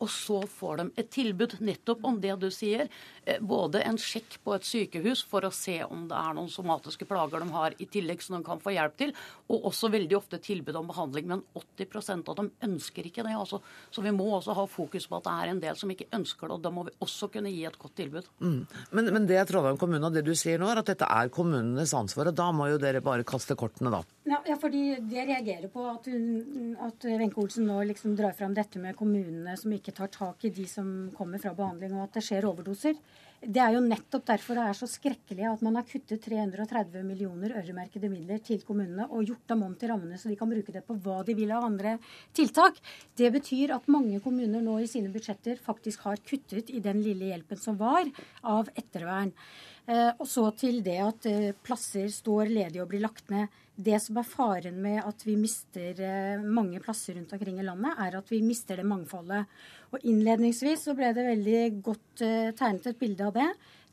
og så får de et tilbud nettopp om det du sier. Eh, Både en sjekk på et sykehus for å se om det er noen somatiske plager de har i tillegg som de kan få hjelp til, og også veldig ofte tilbud om behandling. Men 80% av dem ønsker ikke det. Altså. Så vi må også ha fokus på at det er en del som ikke ønsker det, og da må vi også kunne gi et godt tilbud. Men, men det er Trondheim kommune, og det du sier nå, er at dette er kommunenes ansvar. Og da må jo dere bare kaste kortene, da. Ja, ja, fordi det reagerer på at, hun, at Wenche Olsen nå liksom drar fram dette med kommunene som ikke tar tak i de som kommer fra behandling, og at det skjer overdoser. Det er jo nettopp derfor det er så skrekkelig at man har kuttet 330 millioner øremerkede midler til kommunene og gjort dem om til rammene så de kan bruke det på hva de vil av andre tiltak. Det betyr at mange kommuner nå i sine budsjetter faktisk har kuttet i den lille hjelpen som var av ettervern. Eh, og så til det at eh, plasser står ledige og blir lagt ned. Det som er faren med at vi mister eh, mange plasser rundt omkring i landet, er at vi mister det mangfoldet. Og innledningsvis så ble det veldig godt eh, tegnet et bilde av det.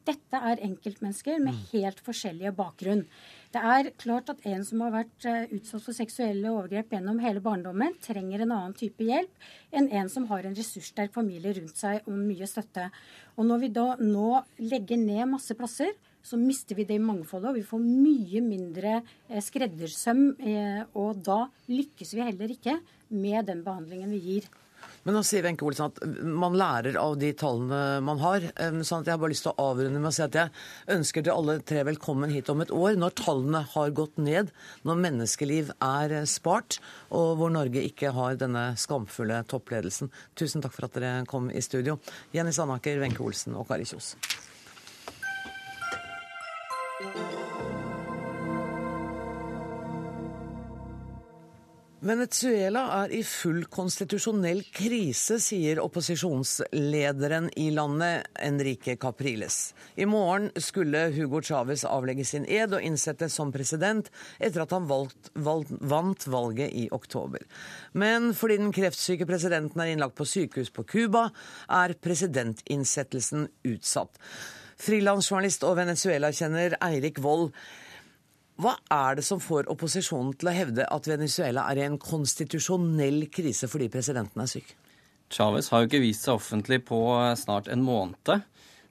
Dette er enkeltmennesker med helt forskjellige bakgrunn. Det er klart at en som har vært eh, utsatt for seksuelle overgrep gjennom hele barndommen, trenger en annen type hjelp enn en som har en ressurssterk familie rundt seg og mye støtte. Og når vi da nå legger ned masse plasser, så mister vi det mangfoldet, og vi får mye mindre eh, skreddersøm. Eh, og da lykkes vi heller ikke med den behandlingen vi gir. Men nå sier Wenche Olsen at man lærer av de tallene man har. Um, sånn at Jeg har bare lyst til å avrunde med å si at jeg ønsker til alle tre velkommen hit om et år, når tallene har gått ned, når menneskeliv er eh, spart, og hvor Norge ikke har denne skamfulle toppledelsen. Tusen takk for at dere kom i studio. Jenny Sandaker, Wenche Olsen og Kari Kjos. Venezuela er i full konstitusjonell krise, sier opposisjonslederen i landet, Enrique Capriles. I morgen skulle Hugo Chávez avlegge sin ed og innsettes som president etter at han valgt, valgt, vant valget i oktober. Men fordi den kreftsyke presidenten er innlagt på sykehus på Cuba, er presidentinnsettelsen utsatt. Frilansjournalist og Venezuela-kjenner Eirik Wold. Hva er det som får opposisjonen til å hevde at Venezuela er i en konstitusjonell krise fordi presidenten er syk? Chávez har jo ikke vist seg offentlig på snart en måned.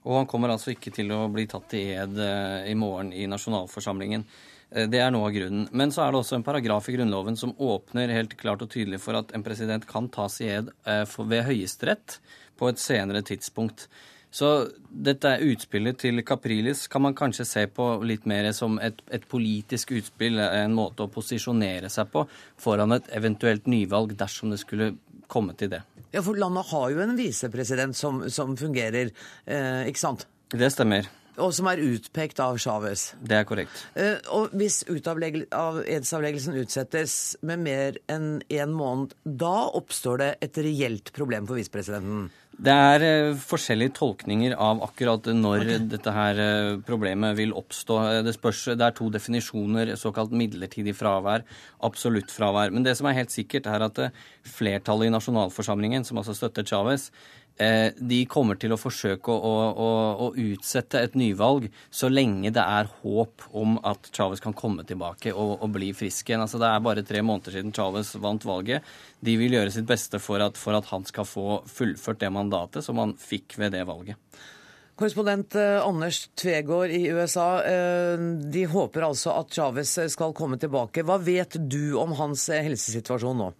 Og han kommer altså ikke til å bli tatt i ed eh, i morgen i nasjonalforsamlingen. Eh, det er noe av grunnen. Men så er det også en paragraf i Grunnloven som åpner helt klart og tydelig for at en president kan tas i ed eh, ved Høyesterett på et senere tidspunkt. Så dette utspillet til Caprilis kan man kanskje se på litt mer som et, et, politisk utspill, en måte å posisjonere seg på foran et eventuelt nyvalg dersom det skulle komme til det. Ja, For landet har jo en visepresident som, som fungerer, eh, ikke sant? Det stemmer. Og som er utpekt av Chávez. Det er korrekt. Eh, og hvis edsavleggelsen utsettes med mer enn én en måned, da oppstår det et reelt problem for visepresidenten? Det er eh, forskjellige tolkninger av akkurat når okay. dette her eh, problemet vil oppstå. Eh, det, spørs, det er to definisjoner, såkalt midlertidig fravær, absolutt fravær. Men det som er helt sikkert, er at flertallet i nasjonalforsamlingen, som altså støtter Chávez, de kommer til å forsøke å, å, å, utsette et nyvalg så lenge det er håp om at Chávez kan komme tilbake og, og bli frisk igjen. Altså, det er bare tre måneder siden Chávez vant valget. De vil gjøre sitt beste for at, for at han skal få fullført det mandatet som han fikk ved det valget. Korrespondent eh, Anders Tvegård i USA. Eh, de håper altså at Chávez skal komme tilbake. Hva vet du om hans helsesituasjon nå?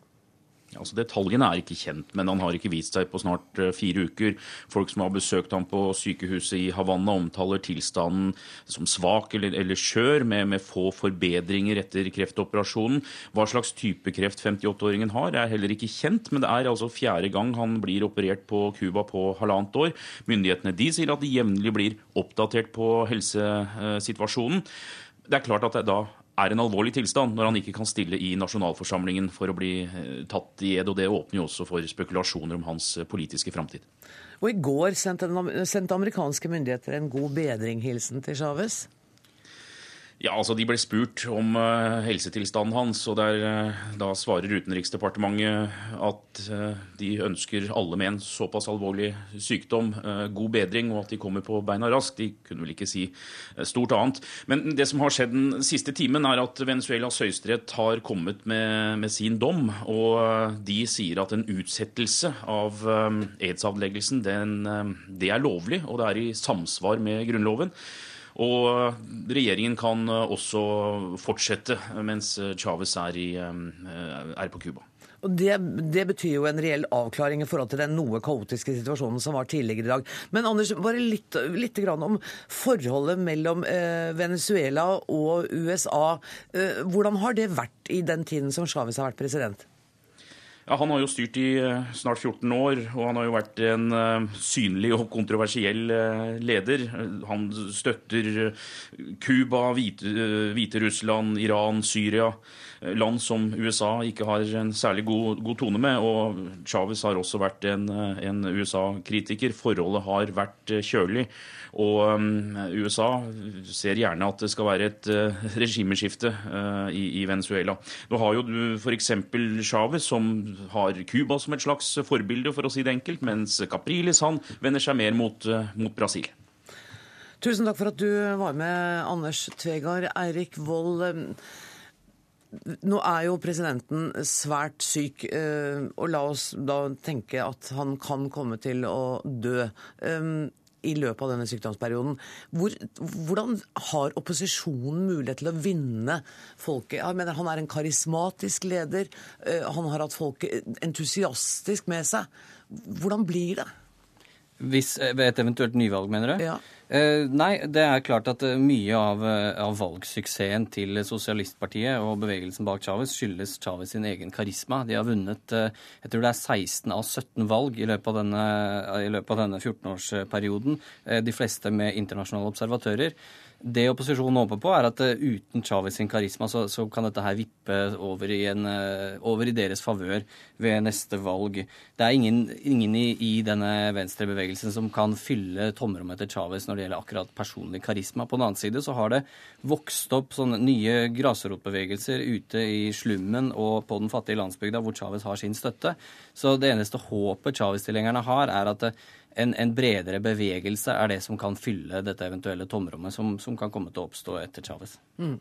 Altså Detaljene er ikke kjent, men han har ikke vist seg på snart eh, fire uker. Folk som har besøkt ham på sykehuset i Havanna, omtaler tilstanden som svak eller, eller skjør, med, med, få forbedringer etter kreftoperasjonen. Hva slags type kreft 58-åringen har, er heller ikke kjent, men det er altså fjerde gang han blir operert på Cuba på halvannet år. Myndighetene de sier at de jevnlig blir oppdatert på helsesituasjonen. Det er klart at det da er en alvorlig tilstand når han ikke kan stille i nasjonalforsamlingen for å bli eh, tatt i ed. og Det åpner jo også for spekulasjoner om hans eh, politiske framtid. Og I går sendte, sendte amerikanske myndigheter en god bedringhilsen til Chávez. Ja, altså De ble spurt om uh, helsetilstanden hans, og der, uh, da svarer Utenriksdepartementet at uh, de ønsker alle med en såpass alvorlig sykdom god bedring, og at de kommer på beina raskt. De kunne vel ikke si stort annet. Men det som har skjedd den siste timen, er at Venezuelas høyesterett har kommet med, med, sin dom. Og de sier at en utsettelse av edsavleggelsen, den, det er lovlig, og det er i samsvar med Grunnloven. Og regjeringen kan eh, også fortsette mens eh, Chávez er, eh, er på Cuba. Det, det, betyr jo en reell avklaring i forhold til den noe kaotiske situasjonen som var tidligere i dag. Men Anders, bare litt, litt om forholdet mellom eh, Venezuela og USA. Eh, hvordan har det vært i den tiden som Chávez har vært president? Ja, Han har jo styrt i eh, snart 14 år, og han har jo vært en uh, synlig og kontroversiell uh, leder. Han støtter Cuba, Hviterussland, Iran, Syria. Land som USA ikke har en særlig god, god tone med. Og Chávez har også vært en, en USA-kritiker. Forholdet har vært kjølig. Og um, USA ser gjerne at det skal være et uh, regimeskifte uh, i, i, Venezuela. Nå har jo du f.eks. Chávez, som har Cuba som et slags forbilde, for å si det enkelt, mens Capriles han vender seg mer mot, uh, mot Brasil. Tusen takk for at du var med, Anders Tvegard. Eirik Wold. Nå er jo presidenten svært syk, og la oss da tenke at han kan komme til å dø. Um, i løpet av denne sykdomsperioden. Hvor, hvordan har opposisjonen mulighet til å vinne folket? Jeg mener, han er en karismatisk leder. Eh, han har hatt folket entusiastisk med seg. Hvordan blir det? Hvis, ved et eventuelt nyvalg, mener du? Ja. Eh, nei, det er klart at eh, mye av, eh, av, valgsuksessen til sosialistpartiet og bevegelsen bak Chávez skyldes Chávez sin egen karisma. De har vunnet jeg tror det er 16 av 17 valg i løpet av denne, denne 14-årsperioden. De fleste med internasjonale observatører. Det opposisjonen håper på, er at uh, uten Chávez sin karisma, så, så, kan dette her vippe over i, en, uh, over i deres favør ved neste valg. Det er ingen, ingen i, i, denne venstrebevegelsen som kan fylle tomrommet til Chávez når det gjelder akkurat personlig karisma. På den annen side så har det vokst opp sånne nye grasrotbevegelser ute i slummen og på den fattige landsbygda hvor Chávez har sin støtte. Så det eneste håpet Chávez-tilhengerne har, er at uh, en, en, bredere bevegelse er det som kan fylle dette eventuelle tomrommet som, som kan komme til å oppstå etter Chávez. Mm.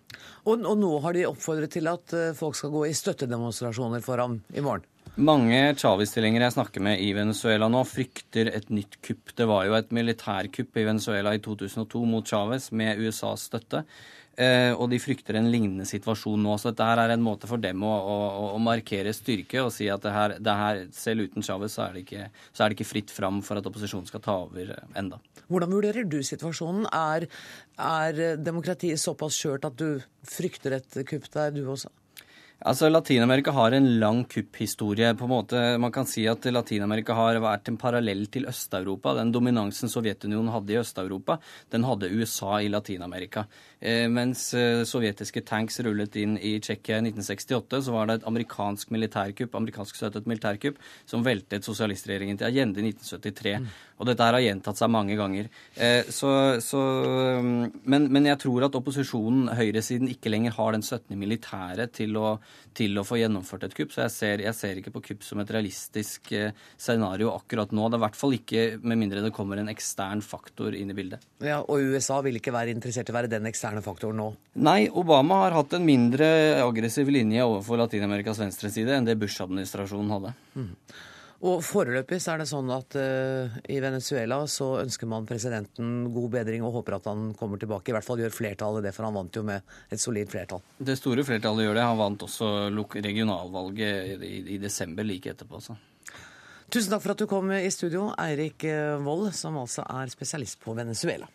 Og, og, nå har de oppfordret til at eh, folk skal gå i støttedemonstrasjoner for ham i morgen? Mange Chávez-tilhengere jeg snakker med i Venezuela nå, frykter et nytt kupp. Det var jo et militærkupp i Venezuela i 2002 mot Chávez med USAs støtte. Eh, og de frykter en lignende situasjon nå. Så dette er en måte for dem å, å, å markere styrke og si at det her, det her selv uten Chávez så, så, er det ikke fritt fram for at opposisjonen skal ta over eh, enda. Hvordan vurderer du situasjonen? Er, er demokratiet såpass skjørt at du frykter et kupp der, du også? Altså, Latin-Amerika har en lang kupphistorie. på en måte. Man kan si at Latin-Amerika har vært en parallell til Øst-Europa. Den dominansen Sovjetunionen hadde i Øst-Europa, den hadde USA i Latin-Amerika. Eh, mens eh, sovjetiske tanks rullet inn i Tsjekkia i 1968, så var det et amerikansk militærkupp, amerikansk støttet militærkupp som veltet sosialistregjeringen til Agende i 1973. Mm. Og dette her har gjentatt seg mange ganger. Eh, så, så, mm, men, men, jeg tror at opposisjonen, høyresiden, ikke lenger har den støtten i militæret til å, til å få gjennomført et kupp. Så jeg ser, jeg ser, ikke på kupp som et realistisk scenario akkurat nå. Det er i hvert fall ikke med mindre det kommer en ekstern faktor inn i bildet. Ja, Og USA vil ikke være interessert i å være den eksterne faktoren nå? Nei, Obama har hatt en mindre aggressiv linje overfor Latin-Amerikas venstreside enn det Bush-administrasjonen hadde. Mm. Og Foreløpig så er det sånn at uh, i Venezuela så ønsker man presidenten god bedring og håper at han kommer tilbake. I hvert fall gjør flertallet det, for han vant jo med et solid flertall. Det store flertallet gjør det. Han vant også regionalvalget i, i desember like etterpå. Så. Tusen takk for at du kom i studio, Eirik Wold, som altså er spesialist på Venezuela.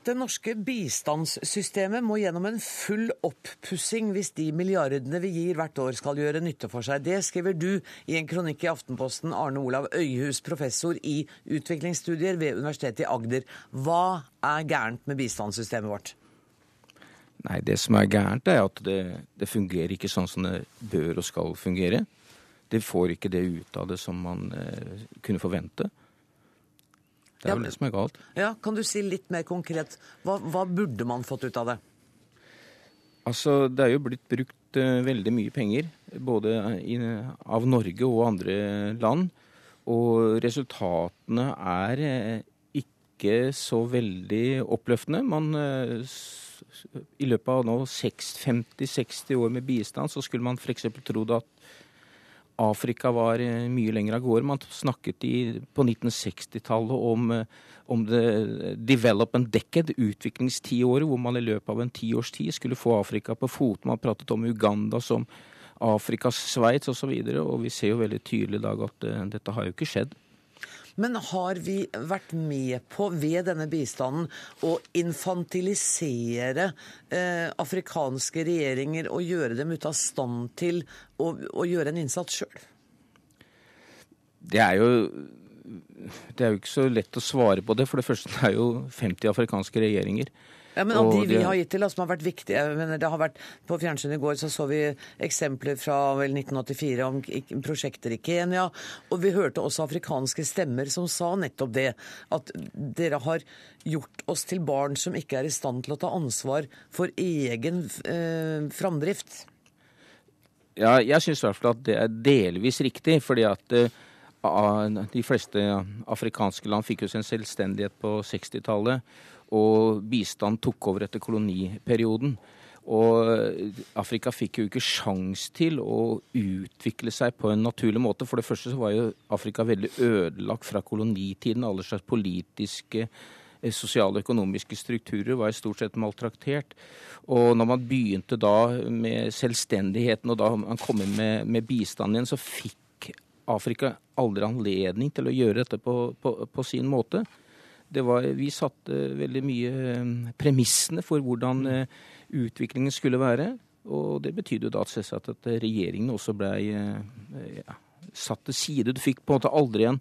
Det norske bistandssystemet må gjennom en full oppussing hvis de milliardene vi gir hvert år skal gjøre nytte for seg. Det skriver du i en kronikk i Aftenposten, Arne Olav Øyhus, professor i utviklingsstudier ved Universitetet i Agder. Hva er gærent med bistandssystemet vårt? Nei, Det som er gærent, er at det, det fungerer ikke sånn som det bør og skal fungere. Det får ikke det ut av det som man eh, kunne forvente. Det er ja, vel det som er galt. Ja, Kan du si litt mer konkret? Hva, hva burde man fått ut av det? Altså, Det er jo blitt brukt uh, veldig mye penger, både i, av Norge og andre land. Og resultatene er uh, ikke så veldig oppløftende. Man, uh, I løpet av nå 50-60 år med bistand så skulle man f.eks. trodd at Afrika var eh, mye lenger av gårde. Man snakket i, på 1960-tallet om, eh, om the development decade, utviklingstiåret, hvor man i løpet av en tiårs tid skulle få Afrika på fot. Man pratet om Uganda som Afrikas Sveits osv. Og, så og vi ser jo veldig tydelig i dag at uh, dette har jo ikke skjedd. Men har vi vært med på ved denne bistanden å infantilisere eh, afrikanske regjeringer og gjøre dem ute av stand til å, å gjøre en innsats sjøl? Det er jo det er jo ikke så lett å svare på det. For det første er jo 50 afrikanske regjeringer. Ja, men Av de vi har gitt til, som har vært viktige mener, det har vært, På fjernsynet i går så, så vi eksempler fra vel 1984 om prosjekter i Kenya. Og vi hørte også afrikanske stemmer som sa nettopp det. At dere har gjort oss til barn som ikke er i stand til å ta ansvar for egen eh, framdrift. Ja, jeg syns i hvert fall at det er delvis riktig. fordi at eh, de fleste afrikanske land fikk jo sin selvstendighet på 60-tallet og bistand tok over etter koloniperioden. Og Afrika fikk jo ikke sjans til å utvikle seg på en naturlig måte. For det første så var jo Afrika veldig ødelagt fra kolonitiden. Alle slags politiske eh, sosiale og økonomiske strukturer var stort sett maltraktert. Og når man begynte da med selvstendigheten, og da man kom inn med, med bistand igjen, så fikk Afrika aldri anledning til å gjøre dette på, på, på sin måte. Var, vi satte veldig mye eh, premissene for hvordan eh, utviklingen skulle være. Og det betydde da selvsagt at regjeringen også ble ja, satt til side. Du fikk på en måte aldri en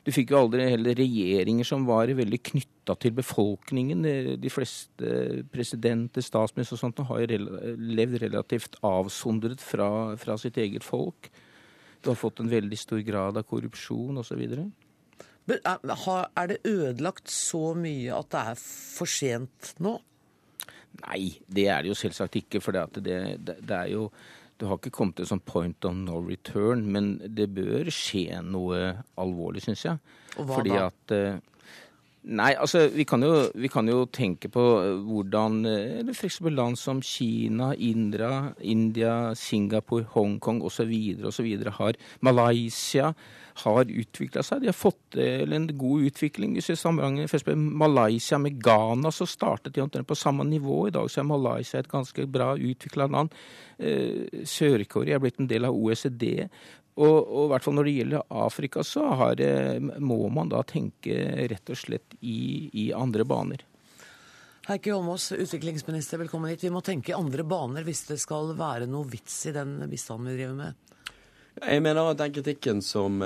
du fikk jo aldri heller regjeringer som var veldig knytta til befolkningen. De fleste presidenter, statsminister og sånt har jo levd relativt avsondret fra, fra sitt eget folk. Du har fått en veldig stor grad av korrupsjon osv. Er det ødelagt så mye at det er for sent nå? Nei, det er det jo selvsagt ikke. For det, det, det er jo du har ikke kommet til sånn point of no return, men det bør skje noe alvorlig, syns jeg. Og hva Fordi da? at eh, Nei, altså vi kan, jo, vi kan jo tenke på hvordan eller f.eks. land som Kina, Indra, India, Singapore, Hongkong osv. osv. har Malaysia har utvikla seg. De har fått til en god utvikling. Hvis vi sammenligner f.eks. Malaysia med Ghana, så startet de omtrent på samme nivå. I dag så er Malaysia et ganske bra utvikla land. Eh, Sør-Korea er blitt en del av OECD. Og, og, i hvert fall når det gjelder Afrika, så har, må man da tenke rett og slett i, i andre baner. Heikki Holmås, utviklingsminister, velkommen hit. Vi må tenke i andre baner hvis det skal være noe vits i den bistanden vi driver med. Jeg mener at den kritikken som,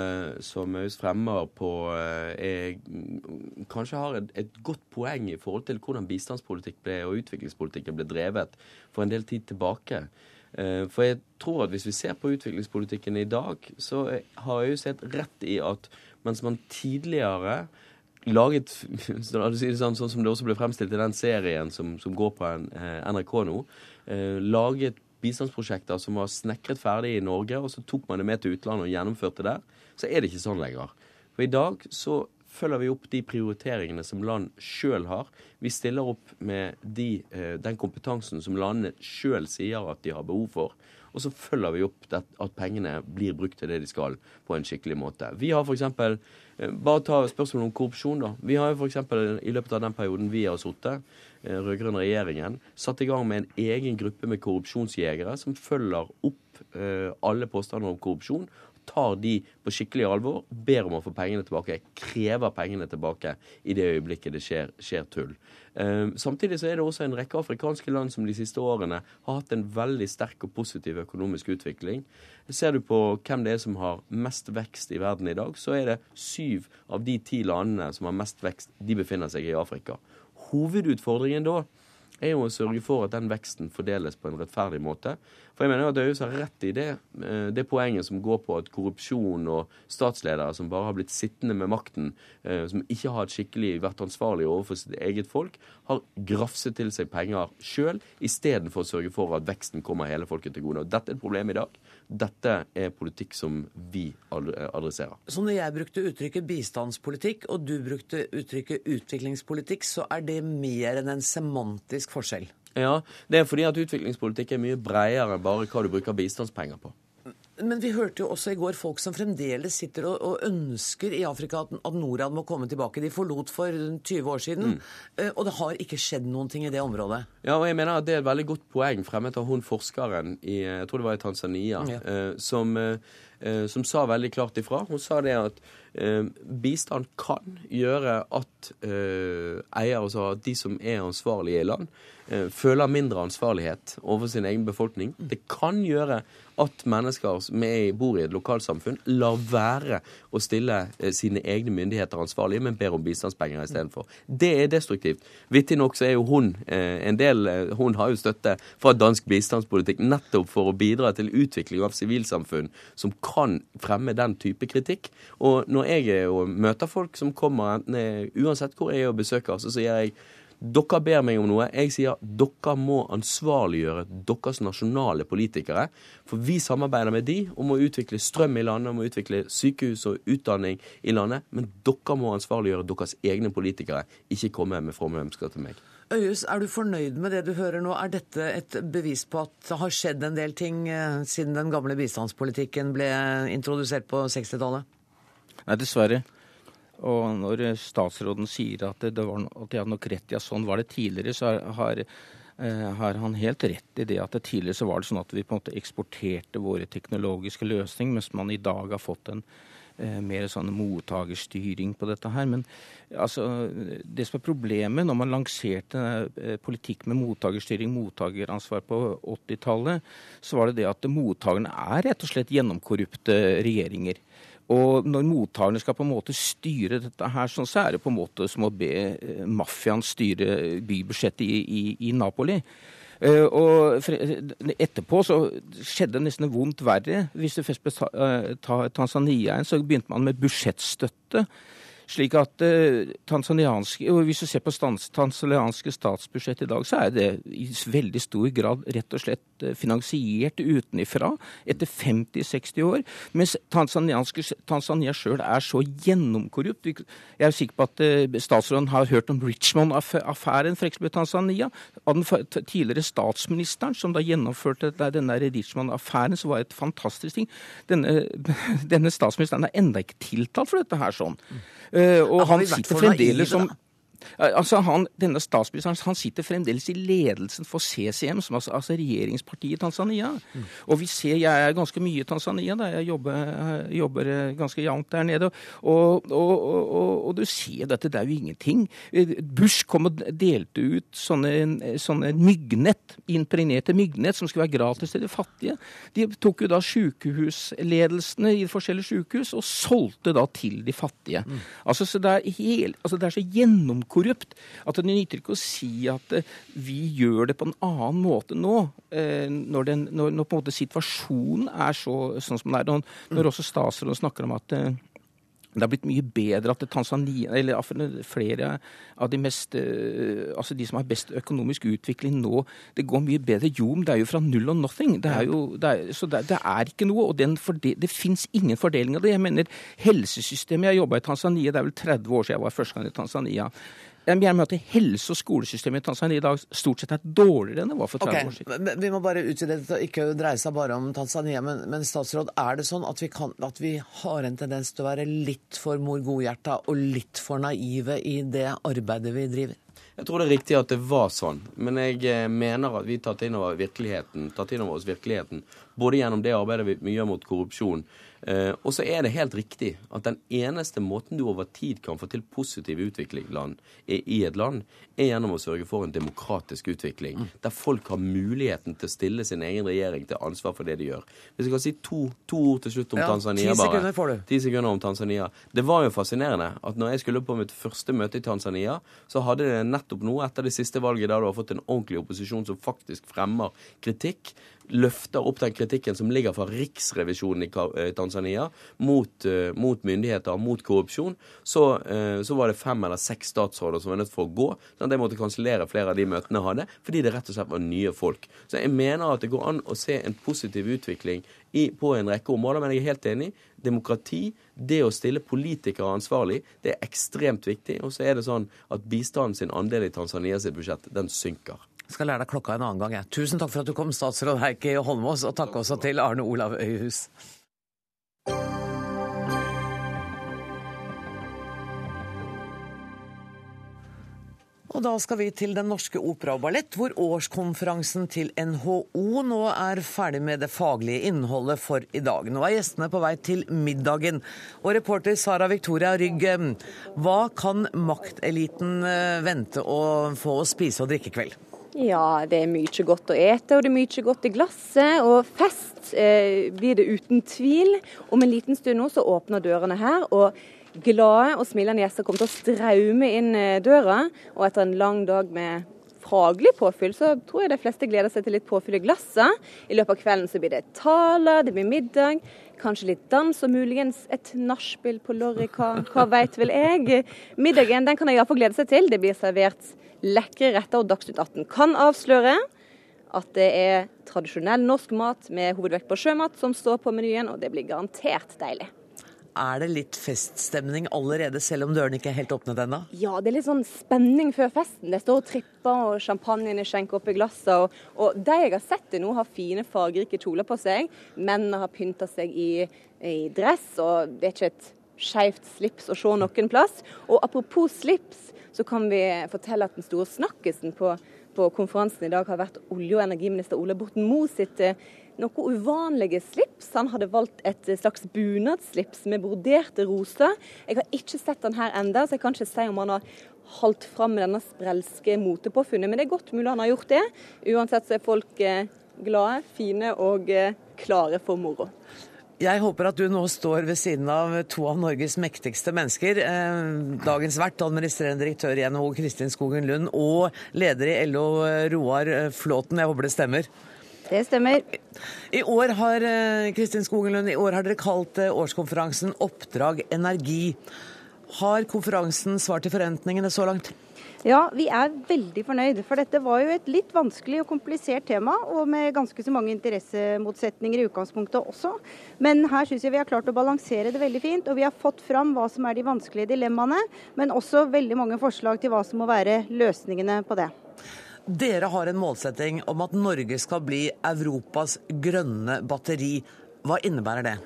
som Aus fremmer på, er, kanskje har et, et, godt poeng i forhold til hvordan bistandspolitikk ble, og utviklingspolitikken ble drevet for en del tid tilbake. For jeg tror at hvis vi ser på utviklingspolitikken i dag, så har jeg jo sett rett i at mens man tidligere laget sånn, sånn som det også ble fremstilt i den serien som, som går på eh, NRK nå, eh, laget bistandsprosjekter som var snekret ferdig i Norge, og så tok man det med til utlandet og gjennomførte der, så er det ikke sånn lenger. For i dag så følger vi opp de prioriteringene som land sjøl har. Vi stiller opp med de, den kompetansen som landene sjøl sier at de har behov for. Og så følger vi opp at pengene blir brukt til det de skal, på en skikkelig måte. Vi har f.eks. Bare ta spørsmålet om korrupsjon, da. Vi har f.eks. i løpet av den perioden vi har sittet, rød-grønn regjeringen, satt i gang med en egen gruppe med korrupsjonsjegere som følger opp alle påstander om korrupsjon tar de på skikkelig alvor, ber om å få pengene tilbake, krever pengene tilbake i det øyeblikket det skjer, skjer tull. Eh, samtidig så er det også en rekke afrikanske land som de siste årene har hatt en veldig sterk og positiv økonomisk utvikling. Ser du på hvem det er som har mest vekst i verden i dag, så er det syv av de ti landene som har mest vekst, de befinner seg i Afrika. Hovedutfordringen da er jo å sørge for at den veksten fordeles på en rettferdig måte. For jeg mener at Øyhus har rett i det, det poenget som går på at korrupsjon og statsledere som bare har blitt sittende med makten, som ikke har skikkelig vært ansvarlig overfor sitt eget folk, har grafset til seg penger sjøl, istedenfor å sørge for at veksten kommer hele folket til gode. Og dette er et problem i dag. Dette er politikk som vi adresserer. Så når jeg brukte uttrykket bistandspolitikk, og du brukte uttrykket utviklingspolitikk, så er det mer enn en semantisk forskjell? Ja, det er fordi at utviklingspolitikk er mye bredere enn bare hva du bruker bistandspenger på. Men vi hørte jo også i går folk som fremdeles sitter og, og ønsker i Afrika at, at, Norad må komme tilbake. De forlot for 20 år siden, mm. og det har ikke skjedd noen ting i det området. Ja, og jeg mener at det er et veldig godt poeng fremmet av hun forskeren i jeg tror det var i Tanzania, ja. eh, som, eh, som, sa veldig klart ifra. Hun sa det at eh, bistand kan gjøre at eier, altså at de som er ansvarlige i land, føler mindre ansvarlighet overfor sin egen befolkning. Det kan gjøre at mennesker som bor i et lokalsamfunn, lar være å stille sine egne myndigheter ansvarlige, men ber om bistandspenger istedenfor. Det er destruktivt. Vittig nok så er jo hun en del Hun har jo støtte fra dansk bistandspolitikk nettopp for å bidra til utvikling av sivilsamfunn som kan fremme den type kritikk. Og når jeg og møter folk som kommer, uansett hvor jeg er og besøker, så sier jeg dere ber meg om noe. Jeg sier dere må ansvarliggjøre deres nasjonale politikere. For vi samarbeider med de om å utvikle strøm i landet, om å utvikle sykehus og utdanning i landet. Men dere må ansvarliggjøre deres egne politikere, ikke komme med fromme ønsker til meg. Øyhus, er du fornøyd med det du hører nå? Er dette et bevis på at det har skjedd en del ting siden den gamle bistandspolitikken ble introdusert på 60-tallet? Nei, dessverre. Og når statsråden sier at, det var, at de hadde nok rett i at sånn var det tidligere, så har, har han helt rett i det at det tidligere så var det sånn at vi på en måte eksporterte våre teknologiske løsninger, mens man i dag har fått en eh, mer sånn mottakerstyring på dette her. Men altså, det som er problemet når man lanserte eh, politikk med mottakerstyring, mottakeransvar på 80-tallet, så var det det at mottakerne er rett og slett gjennomkorrupte regjeringer. Og når mottakerne skal på en måte styre dette her, sånn, så er det på en måte som å be eh, mafiaen styre bybudsjettet i, i, i Napoli. Uh, og etterpå så skjedde det nesten vondt verre. Hvis du først ble ta, Tanzania så begynte man med budsjettstøtte. Slik at uh, tanzanianske, og Hvis du ser på stans, tanzanianske statsbudsjett i dag, så er det i veldig stor grad rett og slett uh, finansiert utenifra etter 50-60 år. Mens Tanzania sjøl er så gjennomkorrupt. Jeg er sikker på at uh, statsråden har hørt om Richmond-affæren f.eks. i Tanzania. Av den tidligere statsministeren som da gjennomførte denne Richmond-affæren, så var et fantastisk ting. Denne, denne statsministeren er enda ikke tiltalt for dette her sånn. Uh, og han sitter fremdeles som Altså han, denne statsministeren han sitter fremdeles i ledelsen for CCM, som altså, altså regjeringspartiet i Tanzania. Mm. Og vi ser, Jeg er ganske mye i Tanzania, da jeg jobber, jobber ganske jevnt der nede. Og, og, og, og, du ser dette, det er jo ingenting. Bush kom og delte ut sånne, sånne myggnett, impregnerte myggnett, som skulle være gratis til de fattige. De tok jo da sykehusledelsene i forskjellige sykehus og solgte da til de fattige. Mm. Altså, så det er, helt, altså, det er så gjennomgående korrupt. At det nytter ikke å si at eh, vi gjør det på en annen måte nå, eh, når, den, når, når situasjonen er så, sånn som den er. Når også statsråden snakker om at eh, det har blitt mye bedre at Tanzania, eller flere av de mest altså de som har best økonomisk utvikling nå, det går mye bedre. Jo, men det er jo fra null og nothing. Det er jo, det er, så det, det, er ikke noe. Og den fordel, det fins ingen fordeling av det. Jeg mener helsesystemet Jeg jobba i Tanzania, det er vel 30 år siden jeg var første gang i Tanzania. Jeg mener at helse- og skolesystemet i Tanzania i dag stort sett er dårligere enn det var for 30 okay. år siden. Vi må bare utvide det til ikke dreie seg bare om Tanzania. Men, men statsråd, er det sånn at vi, kan, at vi, har en tendens til å være litt for mor godhjerta og litt for naive i det arbeidet vi driver? Jeg tror det er riktig at det var sånn, men jeg eh, mener at vi tatt inn over virkeligheten, tatt inn over oss virkeligheten, både gjennom det arbeidet vi gjør mot korrupsjon, Uh, og så er det helt riktig at den eneste måten du over tid kan få til positiv utvikling land, i et land, er gjennom å sørge for en demokratisk utvikling, mm. der folk har muligheten til å stille sin egen regjering til ansvar for det de gjør. Hvis jeg kan si to, to ord til slutt om ja, Tanzania, ti sekunder får du. Ti sekunder om Tanzania. Det var jo fascinerende at når jeg skulle på mitt første møte i Tanzania, så hadde det nettopp nå, etter det siste valget der du har fått en ordentlig opposisjon som faktisk fremmer kritikk løfter opp den kritikken som ligger fra Riksrevisjonen i eh, Tanzania mot, uh, mot myndigheter, mot korrupsjon, så, uh, så, var det fem eller seks statsråder som var nødt for å gå. sånn at Jeg måtte kansellere flere av de møtene jeg hadde, fordi det rett og slett var nye folk. Så jeg mener at det går an å se en positiv utvikling i, på en rekke områder, men jeg er helt enig. Demokrati, det å stille politikere ansvarlig, det er ekstremt viktig. Og så er det sånn at bistanden sin andel i Tanzanias budsjett, den synker. Skal lære deg klokka en annen gang. Jeg. Tusen takk for at du kom, statsråd Heikki Holmås, og takk også til Arne Olav Øyhus. Og da skal vi til Den norske opera og ballett, hvor årskonferansen til NHO nå er ferdig med det faglige innholdet for i dag. Nå er gjestene på vei til middagen. Og reporter Sara Victoria Rygg, hva kan makteliten eh, vente å få å spise og drikke i kveld? Ja, det er mye godt å ete, og det er mye godt i glasset. Og fest eh, blir det uten tvil. Om en liten stund nå så åpner dørene her. og Glade og smilende gjester kommer til å straume inn eh, døra. Og etter en lang dag med faglig påfyll, så tror jeg de fleste gleder seg til litt påfyll i glasset. I løpet av kvelden så blir det taler, det blir middag, kanskje litt dans og muligens et nachspiel på Lorry, hva, hva veit vel jeg. Middagen den kan jeg iallfall glede seg til. Det blir servert lekre retter, og Dagsnytt 18 kan avsløre at det er tradisjonell norsk mat med hovedvekt på sjømat som står på menyen, og det blir garantert deilig. Er det litt feststemning allerede, selv om dørene ikke er helt åpnet ennå? Ja, det er litt sånn spenning før festen. Det står og tripper, og champagnen er skjenket opp i glasset. Og, og de jeg har sett til nå, har fine, fargerike kjoler på seg. Mennene har pynta seg i, i dress, og det er ikke et skeivt slips å se noen plass. Og apropos slips, så kan vi fortelle at den store snakkisen på, på konferansen i dag har vært olje- og energiminister Ola Borten Moe sitt eh, noe uvanlige slips. Han hadde valgt et slags bunadsslips med broderte roser. Jeg har ikke sett den her enda, så jeg kan ikke si om han har holdt fram med denne sprelske motepåfunnet. Men det er godt mulig han har gjort det. Uansett så er folk eh, glade, fine og eh, klare for moro. Jeg håper at du nå står ved siden av to av Norges mektigste mennesker. Eh, dagens vert, administrerende direktør i NHO Kristin Skogen Lund, og leder i LO Roar Flåten. Jeg håper det stemmer? Det stemmer. I år har Kristin Skogen Lund, i år har dere kalt årskonferansen Oppdrag energi. Har konferansen svart til forventningene så langt? Ja, vi er veldig fornøyd. For dette var jo et litt vanskelig og komplisert tema, og med ganske så mange interessemotsetninger i utgangspunktet også. Men her syns jeg vi har klart å balansere det veldig fint. Og vi har fått fram hva som er de vanskelige dilemmaene, men også veldig mange forslag til hva som må være løsningene på det. Dere har en målsetting om at Norge skal bli Europas grønne batteri. Hva innebærer det?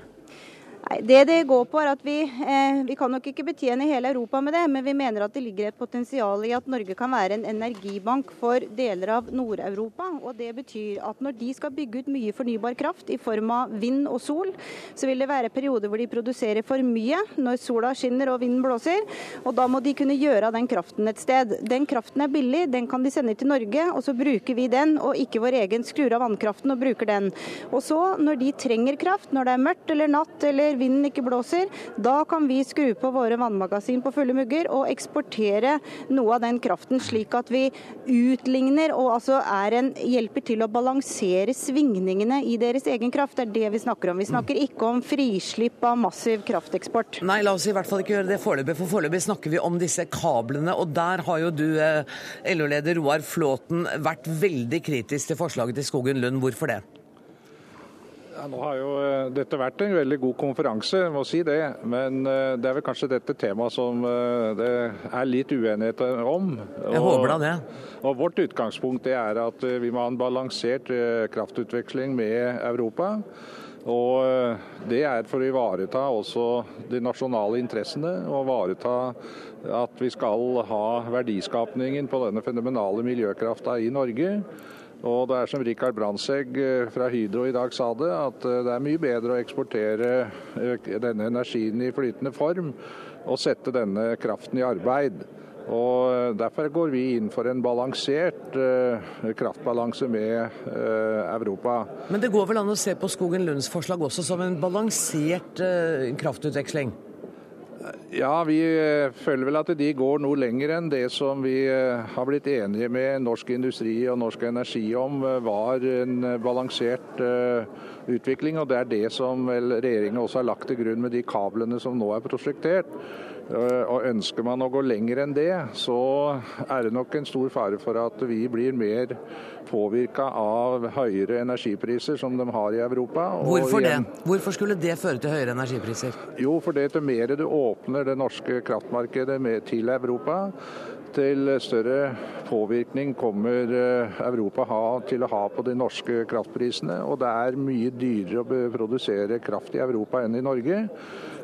Nei, Det det går på er at vi, eh, vi kan nok ikke betjene hele Europa med det, men vi mener at det ligger et potensial i at Norge kan være en energibank for deler av Nord-Europa. og Det betyr at når de skal bygge ut mye fornybar kraft i form av vind og sol, så vil det være perioder hvor de produserer for mye når sola skinner og vinden blåser. og Da må de kunne gjøre av den kraften et sted. Den kraften er billig, den kan de sende til Norge, og så bruker vi den, og ikke vår egen skrur av vannkraften og bruker den. Og så, når de trenger kraft, når det er mørkt eller natt eller vinden ikke blåser, da kan vi skru på våre vannmagasin på fulle mugger og eksportere noe av den kraften, slik at vi utligner og altså en, hjelper til å balansere svingningene i deres egen kraft. Det er det vi snakker om. Vi snakker ikke om frislipp av massiv krafteksport. Nei, la oss i hvert fall ikke gjøre det foreløpig, for foreløpig snakker vi om disse kablene. Og der har jo du, eh, LO-leder Roar Flåten, vært veldig kritisk til forslaget til Skogen Lund. Hvorfor det? Ja, nå har jo eh, dette vært en veldig god konferanse, må si det. Men eh, det er vel kanskje dette temaet som eh, det er litt uenighet om. Jeg håper da det. Og Vårt utgangspunkt er at vi må ha en balansert kraftutveksling med Europa. Og Det er for å ivareta også de nasjonale interessene, og ivareta at vi skal ha verdiskapningen på denne fenomenale miljøkrafta i Norge. Og det er som Rikard Brandtzæg eh, fra Hydro i dag sa det, at eh, det er mye bedre å eksportere eh, denne energien i flytende form og sette denne kraften i arbeid. Og Derfor går vi inn for en balansert kraftbalanse med Europa. Men det går vel an å se på Skogen Lunds forslag også som en balansert kraftutveksling? Ja, vi eh, føler vel at de går noe lenger enn det som vi eh, har blitt enige med Norsk Industri og Norsk Energi om eh, var en balansert utvikling. Og det er det som regjeringen også har lagt til grunn med de kablene som nå er prosjektert. Og Ønsker man å gå lenger enn det, så er det nok en stor fare for at vi blir mer påvirka av høyere energipriser som de har i Europa. Hvorfor det? Hvorfor skulle det føre til høyere energipriser? Jo, for det til mer du åpner det norske kraftmarkedet til Europa, til større påvirkning kommer Europa Europa til å ha på de norske kraftprisene. Og det er mye dyrere å produsere kraft i Europa enn i Norge.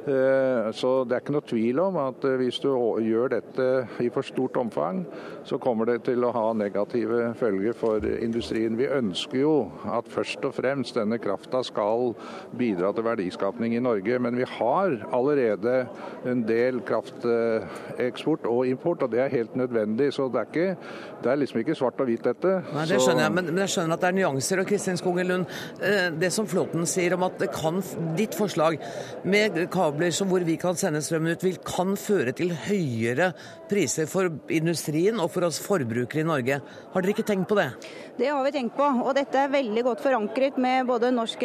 Eh, så det er ikke noe tvil om at eh, hvis du gjør dette i for stort omfang, så kommer det til å ha negative følger for industrien. Vi ønsker jo at først og fremst denne krafta skal bidra til verdiskapning i Norge. Men vi har allerede en del krafteksport og import, og det er helt nødvendig. Så det er, ikke, det er liksom ikke svart og hvitt, dette. Nei, Det skjønner jeg, men, jeg skjønner at det er nyanser. Og Kristin Skogen Lund, eh, det som Flåten sier om at det kan, ditt forslag med kabel kabler som hvor vi kan sende strømmen ut, vil, kan føre til høyere priser for industrien og for oss forbrukere i Norge. Har dere ikke tenkt på det? Det har vi tenkt på, og dette er veldig godt forankret med både norsk,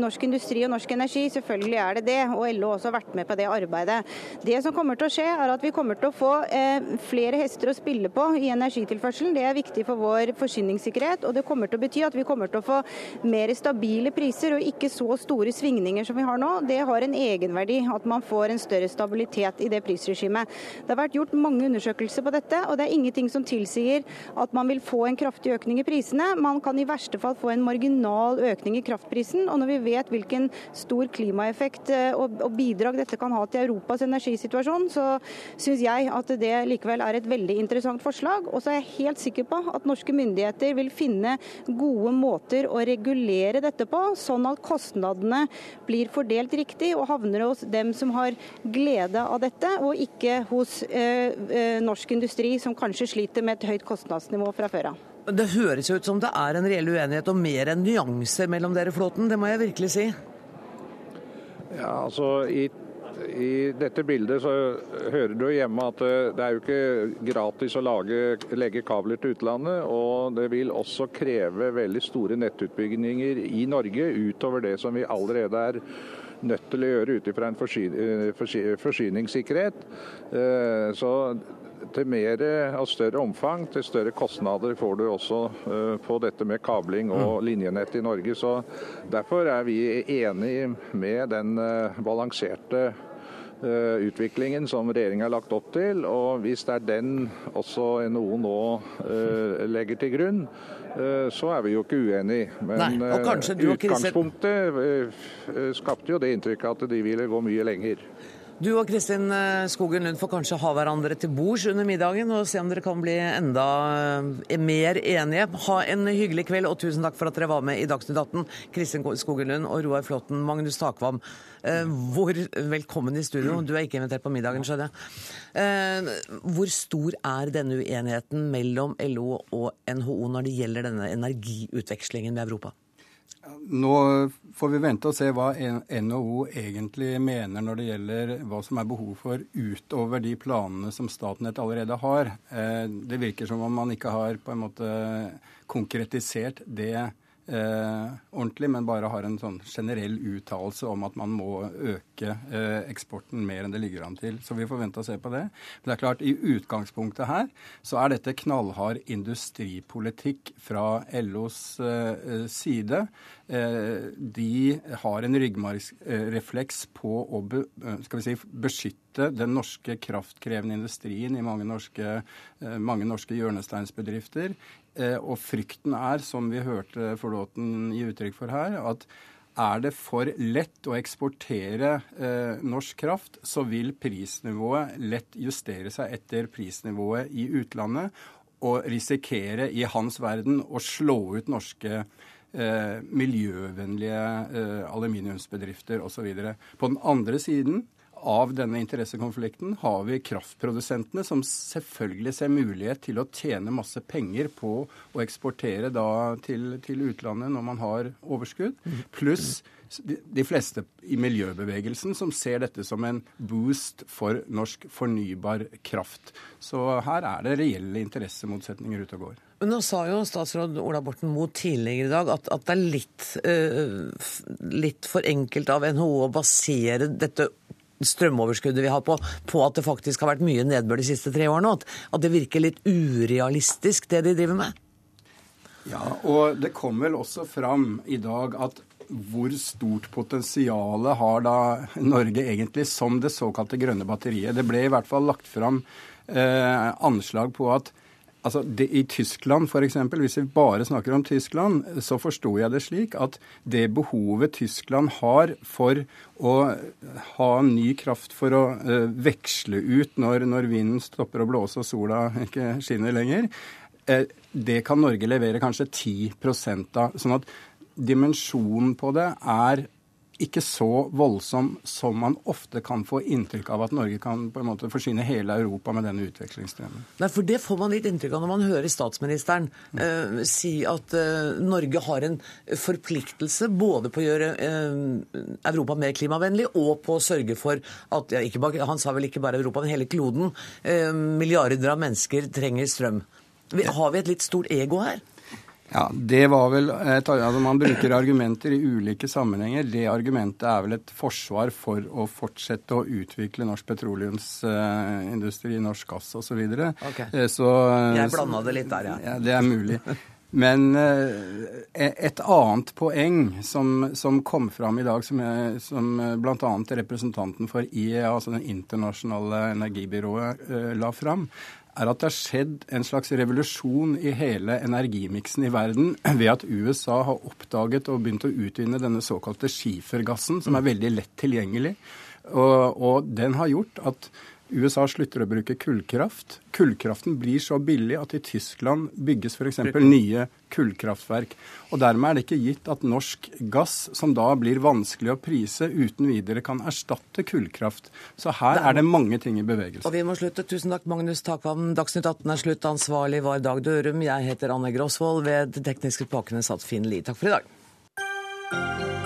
norsk, industri og norsk energi. Selvfølgelig er det det, og LO også har vært med på det arbeidet. Det som kommer til å skje, er at vi kommer til å få eh, flere hester å spille på i energitilførselen. Det er viktig for vår forsyningssikkerhet, og det kommer til å bety at vi kommer til å få mer stabile priser og ikke så store svingninger som vi har nå. Det har en egenverdi at man får en større stabilitet i det prisregimet. Det har vært gjort mange undersøkelser på dette, og det er ingenting som tilsier at man vil få en kraftig økning i prisene. Man kan i verste fall få en marginal økning i kraftprisen. Og når vi vet hvilken stor klimaeffekt eh, og bidrag dette kan ha til Europas energisituasjon, så syns jeg at det likevel er et veldig interessant forslag. Og så er jeg helt sikker på at norske myndigheter vil finne gode måter å regulere dette på, sånn at kostnadene blir fordelt riktig og havner hos dem som har glede av dette, og ikke hos eh, eh norsk industri som kanskje sliter med et høyt kostnadsnivå fra før av. Det høres ut som det er en reell uenighet og mer enn nyanser mellom dere, Flåten. Det må jeg virkelig si. Ja, altså i i dette bildet så hører du hjemme at eh, det er jo ikke gratis å lage, legge kabler til utlandet. Og det vil også kreve veldig store nettutbygginger i Norge utover det som vi allerede er nødt til å gjøre ut ifra en eh, forsyningssikkerhet. Eh, så til mer og større omfang, til større kostnader får du også på dette med kabling og mm. linjenett i Norge. Så Derfor er vi enig med den balanserte Eh, utviklingen som regjeringa har lagt opp til. og Hvis det er den også NHO nå legger til grunn, så er vi jo ikke uenige. Men Nei, utgangspunktet skapte jo det inntrykket at de ville gå mye lenger. Du og Kristin eh, Skogen Lund får kanskje ha hverandre til bords under middagen og se om dere kan bli enda eh, mer enige. Ha en hyggelig kveld, og tusen takk for at dere var med i Dagsnytt 18. Kristin Skogen Lund og Roar Flåtten, Magnus Takvam, eh, hvor velkommen i studio. Du er ikke invitert på middagen, skjønner jeg. Hvor stor er denne uenigheten mellom LO og NHO når det gjelder denne energiutvekslingen med Europa? Nå får vi vente og se hva NHO egentlig mener når det gjelder hva som er behov for utover de planene som Statnett allerede har. Eh, det virker som om man ikke har på en måte konkretisert det eh, ordentlig, men bare har en sånn generell uttalelse om at man må øke eh, eksporten mer enn det ligger an til. Så vi får vente og se på det. Men det er klart, i utgangspunktet her så er dette knallhard industripolitikk fra LOs eh, side. Eh, de har en ryggmargsrefleks på å be, eh, si, beskytte den norske kraftkrevende industrien i mange norske, eh, mange norske hjørnesteinsbedrifter. Og frykten er, som vi hørte Forlåten gi uttrykk for her, at er det for lett å eksportere eh, norsk kraft, så vil prisnivået lett justere seg etter prisnivået i utlandet, og risikere i hans verden å slå ut norske miljøvennlige eh, aluminiumsbedrifter osv. På den andre siden av denne interessekonflikten har vi kraftprodusentene, som selvfølgelig ser mulighet til å tjene masse penger på å eksportere da til, til utlandet når man har overskudd. Pluss de fleste i miljøbevegelsen som ser dette som en boost for norsk fornybar kraft. Så her er det reelle interessemotsetninger ute og går. Nå sa jo statsråd Ola Borten Moe tidligere i dag at, at det er litt, uh, litt for enkelt av NHO å basere dette strømoverskuddet vi har på, på at det faktisk har vært mye nedbør de siste tre årene. At, det virker litt urealistisk, det de driver med? Ja, og det kom vel også fram i dag at hvor stort potensial har da Norge egentlig som det såkalte grønne batteriet? Det ble i hvert fall lagt fram eh, anslag på at Altså, det, I Tyskland f.eks., hvis vi bare snakker om Tyskland, så forsto jeg det slik at det behovet Tyskland har for å ha ny kraft for å uh, veksle ut når, når, vinden stopper å blåse og sola ikke skinner lenger, uh, det kan Norge levere kanskje 10% av. Sånn at dimensjonen på det er ikke så voldsom som man ofte kan få inntrykk av at Norge kan på en måte forsyne hele Europa med denne utvekslingsstrømmen. Nei, for Det får man litt inntrykk av når man hører statsministeren mm. uh, si at eh, Norge har en forpliktelse både på å gjøre eh, Europa mer klimavennlig og på å sørge for at ja, bare, Han sa vel ikke bare Europa, men hele kloden. milliarder av mennesker trenger strøm. Har vi et litt stort ego her? Ja, det var vel et, altså Man bruker argumenter i ulike sammenhenger. Det argumentet er vel et forsvar for å fortsette å utvikle norsk petroleumsindustri, norsk gass osv. Okay. Eh, så, Jeg blanda det litt der, ja. ja. Det er mulig. Men eh, et annet poeng som, som kom fram i dag, som, jeg, som bl.a. representanten for IEA, altså Det internasjonale energibyrået, eh, la fram, er at det har skjedd en slags revolusjon i hele energimiksen i verden ved at USA har oppdaget og begynt å utvinne denne såkalte skifergassen, som er veldig lett tilgjengelig. Og, og den har gjort at USA slutter å bruke kullkraft. Kullkraften blir så billig at i Tyskland bygges f.eks. nye kullkraftverk. Og Dermed er det ikke gitt at norsk gass, som da blir vanskelig å prise, uten videre kan erstatte kullkraft. Så her er det mange ting i bevegelse. Og vi må slutte. Tusen takk, Magnus Takvam. Dagsnytt 18 er slutt. Ansvarlig var Dag Dørum. Jeg heter Anne Grosvold. Ved det tekniske spakene satt Finn Lie. Takk for i dag.